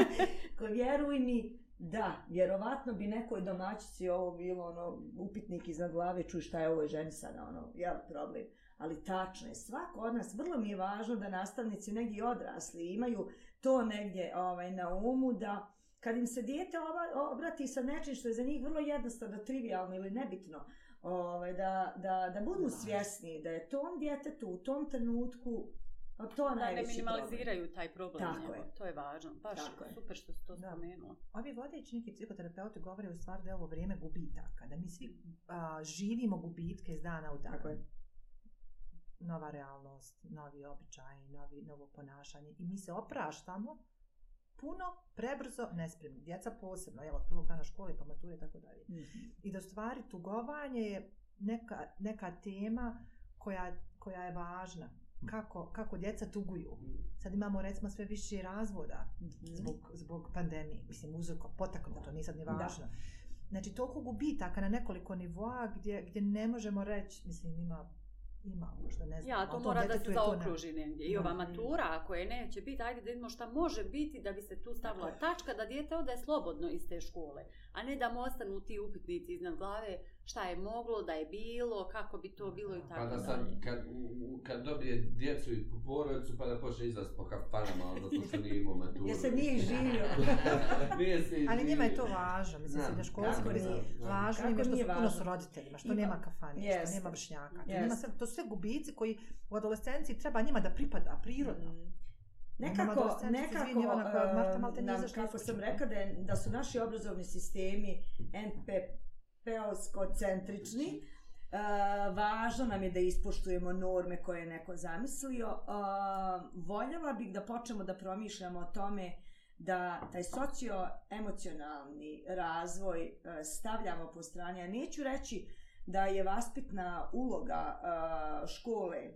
(laughs) Ko vjeruj mi, Da, vjerovatno bi nekoj domaćici ovo bilo ono, upitnik iznad glave, čuj šta je ovoj ženi sada, ono, jel, problem. Ali tačno je, svako od nas, vrlo mi je važno da nastavnici negdje odrasli imaju to negdje ovaj, na umu, da kad im se dijete obrati sa nečim što je za njih vrlo jednostavno, trivialno ili nebitno, ovaj, da, da, da budu svjesni da je tom djetetu u tom trenutku No, pa to da ne minimaliziraju problem. taj problem. Tako je. To je važno. Baš Tako super što ste to da. spomenuli. Ovi vodeći neki psihoterapeuti govore u stvari da je ovo vrijeme gubitaka. Da mi svi a, živimo gubitke iz dana u dan. Tako je. Nova realnost, novi običaj, novi, novo ponašanje. I mi se opraštamo puno, prebrzo, nespremni. Djeca posebno, jel, od prvog dana škole, pa mature, tako dalje. Mm -hmm. I da stvari tugovanje je neka, neka tema koja, koja je važna. Mm. kako, kako djeca tuguju. Mm. Sad imamo recimo sve više razvoda mm-hmm. zbog, zbog pandemije, mislim uzroka potaknuta, to nije sad ni važno. Znači, toliko gubitaka na nekoliko nivoa gdje, gdje ne možemo reći, mislim, ima ima možda, ne znam. Ja, to mora da se zaokruži ne... negdje. I ova matura, ako je neće biti, ajde da vidimo šta može biti da bi se tu stavila tačka, da dijete ode slobodno iz te škole, a ne da mu ostanu ti upitnici iznad glave, šta je moglo, da je bilo, kako bi to bilo i pa tako dalje. Pa da sam, dalje. kad, u, kad dobije djecu i porodicu, pa da počne izlaz po kafanama, ono to što nije imao maturu. Jer se nije (laughs) živio. (laughs) nije se Ali njima je to važno, mislim, da školsko nije važno, nego što su puno s roditeljima, što nema kafane, yes. što nema vršnjaka. Yes. Nema sve, to su sve gubici koji u adolescenciji treba njima da pripada prirodno. Mm. Nekako, nekako, nekako, nekako, nekako, nekako, nekako, nekako, nekako, nekako, nekako, nekako, nekako, nekako, nekako, nekako, nekako, teoskocentrični. E, važno nam je da ispoštujemo norme koje je neko zamislio. E, voljela bih da počnemo da promišljamo o tome da taj socioemocionalni razvoj e, stavljamo po strani. Ja neću reći da je vaspitna uloga e, škole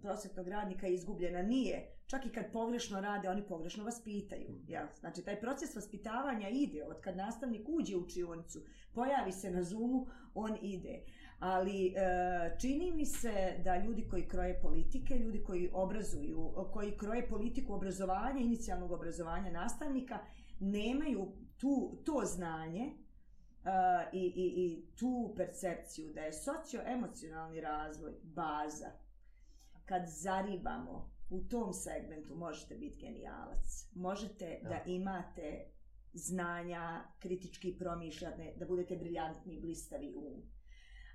prosvetnog radnika izgubljena nije. Čak i kad pogrešno rade, oni pogrešno vaspitaju. Mhm. Ja. Znači, taj proces vaspitavanja ide. Od kad nastavnik uđe u učionicu, pojavi se na Zoomu, on ide. Ali e, čini mi se da ljudi koji kroje politike, ljudi koji obrazuju, koji kroje politiku obrazovanja, inicijalnog obrazovanja nastavnika, nemaju tu, to znanje e, i, i, i tu percepciju da je socioemocionalni razvoj baza kad zaribamo u tom segmentu možete biti genijalac. Možete ja. da imate znanja, kritički promišljate, da budete briljantni, blistavi um.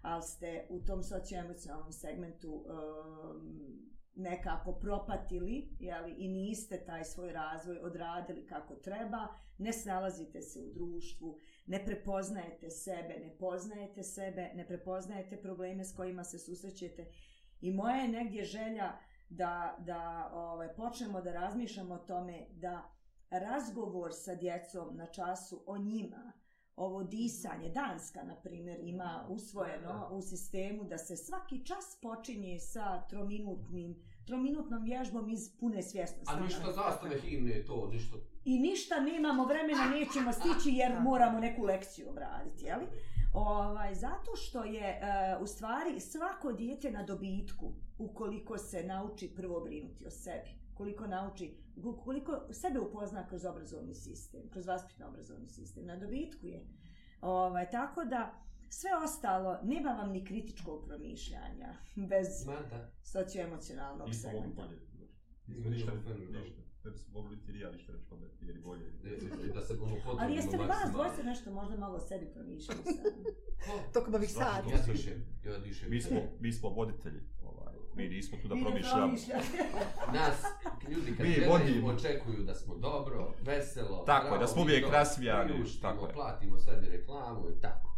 Ali ste u tom socioemocionalnom segmentu um, nekako propatili jeli, i niste taj svoj razvoj odradili kako treba, ne snalazite se u društvu, ne prepoznajete sebe, ne poznajete sebe, ne prepoznajete probleme s kojima se susrećete, uh, I moja je negdje želja da, da ovaj, počnemo da razmišljamo o tome da razgovor sa djecom na času o njima, ovo disanje, Danska, na primjer, ima usvojeno u sistemu da se svaki čas počinje sa trominutnim, trominutnom vježbom iz pune svjesnosti. A ništa zastave himne to, ništa... I ništa nemamo vremena, nećemo stići jer moramo neku lekciju obraditi, jel? ovaj, zato što je e, u stvari svako dijete na dobitku ukoliko se nauči prvo brinuti o sebi, koliko nauči, koliko sebe upozna kroz obrazovni sistem, kroz vaspitno obrazovni sistem, na dobitku je. Ovaj, tako da sve ostalo, nema vam ni kritičkog promišljanja, bez socioemocionalnog segmenta. Nismo ništa, ništa da bi se moglo biti rijali što reći kome, jer je bolje. da se gomu ono potrebno Ali jeste li vas dvojce nešto možda malo sebi promišljali sad? Tokom ovih sati. Ja dišem, ja dišem. Mi smo, mi smo voditelji. Ovaj, mi nismo tu da promišljamo. Nas, ljudi kad mi gledaju, vodimo. očekuju da smo dobro, veselo. Tako je, da smo uvijek rasmijani. Tako je. Platimo sebi reklamu i tako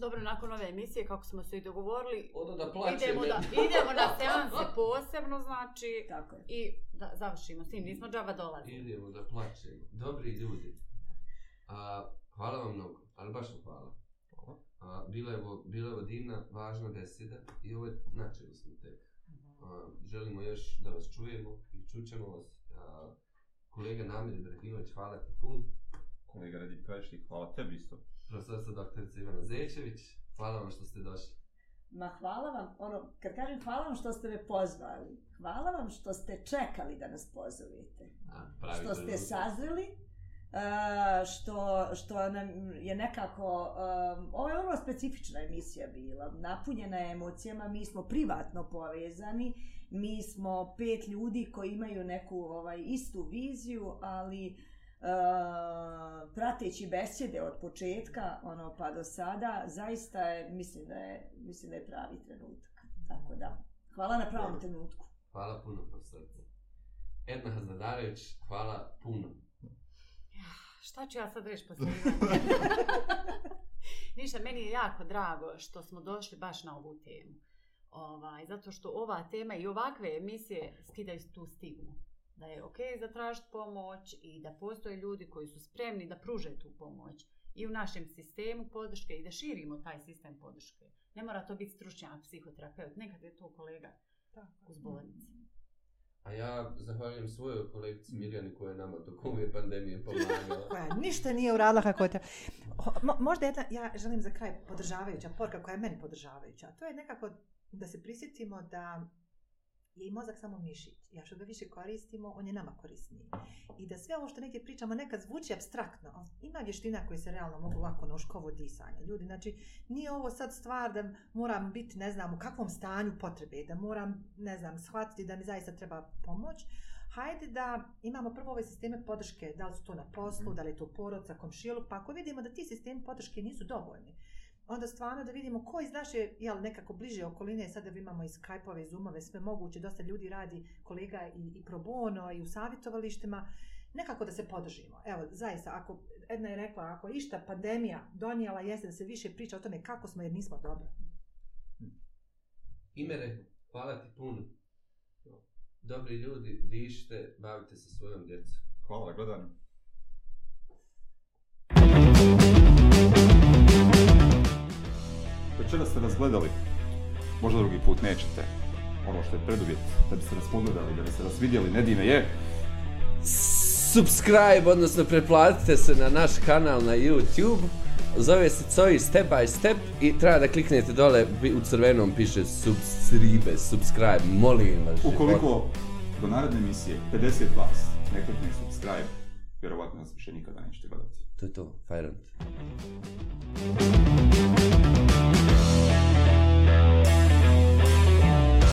dobro, nakon ove emisije, kako smo se i dogovorili, Odo da idemo, da, idemo na seanse posebno, znači, Tako je. i da završimo. Sin, nismo džaba dolazi. Idemo da plaćemo. Dobri ljudi, a, hvala vam mnogo, ali baš vam hvala. A, bila, je ovo, bila je ovo divna, važna beseda i ovo je načelo smo te. Mhm. A, želimo još da vas čujemo i čućemo vas. A, kolega Namir Ibrahimović, hvala ti puno kolega Radim Kraljišti, hvala tebi isto. Profesorica doktorica Ivana Zećević, hvala vam što ste došli. Ma hvala vam, ono, kad kažem hvala vam što ste me pozvali, hvala vam što ste čekali da nas pozovite. A, što ste vam. sazreli, Uh, što, što nam je nekako, uh, ovo je ono specifična emisija bila, napunjena je emocijama, mi smo privatno povezani, mi smo pet ljudi koji imaju neku ovaj istu viziju, ali uh, Eh, prateći besjede od početka ono pa do sada zaista je mislim da je mislim da je pravi trenutak tako da hvala na pravom hvala. trenutku hvala puno profesorice Edna Hazadarević hvala puno šta ću ja sad reći pa (laughs) Niša, meni je jako drago što smo došli baš na ovu temu. Ovaj, zato što ova tema i ovakve emisije skidaju tu stigmu da je ok zatražiti pomoć i da postoje ljudi koji su spremni da pruže tu pomoć i u našem sistemu podrške i da širimo taj sistem podrške. Ne mora to biti stručnjan psihoterapeut, nekad je to kolega Tako. uz bolnici. A ja zahvaljujem svojoj kolegici Mirjani koja je nama tokom je pandemije pomagala. (laughs) ništa nije uradila kako je te... Možda jedna, ja želim za kraj podržavajuća porka koja je meni podržavajuća. To je nekako da se prisjetimo da je i mozak samo mišić. Ja što ga više koristimo, on je nama korisniji. I da sve ovo što neke pričamo nekad zvuči abstraktno, ima vještina koje se realno mogu lako na oškovo disanje. Ljudi, znači, nije ovo sad stvar da moram biti, ne znam, u kakvom stanju potrebe, da moram, ne znam, shvatiti da mi zaista treba pomoć. Hajde da imamo prvo ove sisteme podrške, da li su to na poslu, mhm. da li je to porodca, komšilu, pa ako vidimo da ti sistemi podrške nisu dovoljni, onda stvarno da vidimo ko iz naše jel, nekako bliže okoline, sad da imamo i Skype-ove, Zoom-ove, sve moguće, dosta ljudi radi, kolega i, i pro bono i u savjetovalištima, nekako da se podržimo. Evo, zaista, ako Edna je rekla, ako išta pandemija donijela, jeste da se više priča o tome kako smo jer nismo dobro. Hm. Imere, hvala ti puno. Dobri ljudi, dište, bavite se svojom djecom. Hvala, gledanje. večera ste nas gledali, možda drugi put nećete, ono što je preduvjet da biste nas pogledali, da biste nas vidjeli, Nedime je... Subscribe, odnosno preplatite se na naš kanal na YouTube, zove se Coi Step by Step i treba da kliknete dole, u crvenom piše subscribe, subscribe, molim vas. Ukoliko do naredne emisije 50 vas ne klikne subscribe, vjerovatno nas više nikada nećete gledati. To je to, fire on. thank you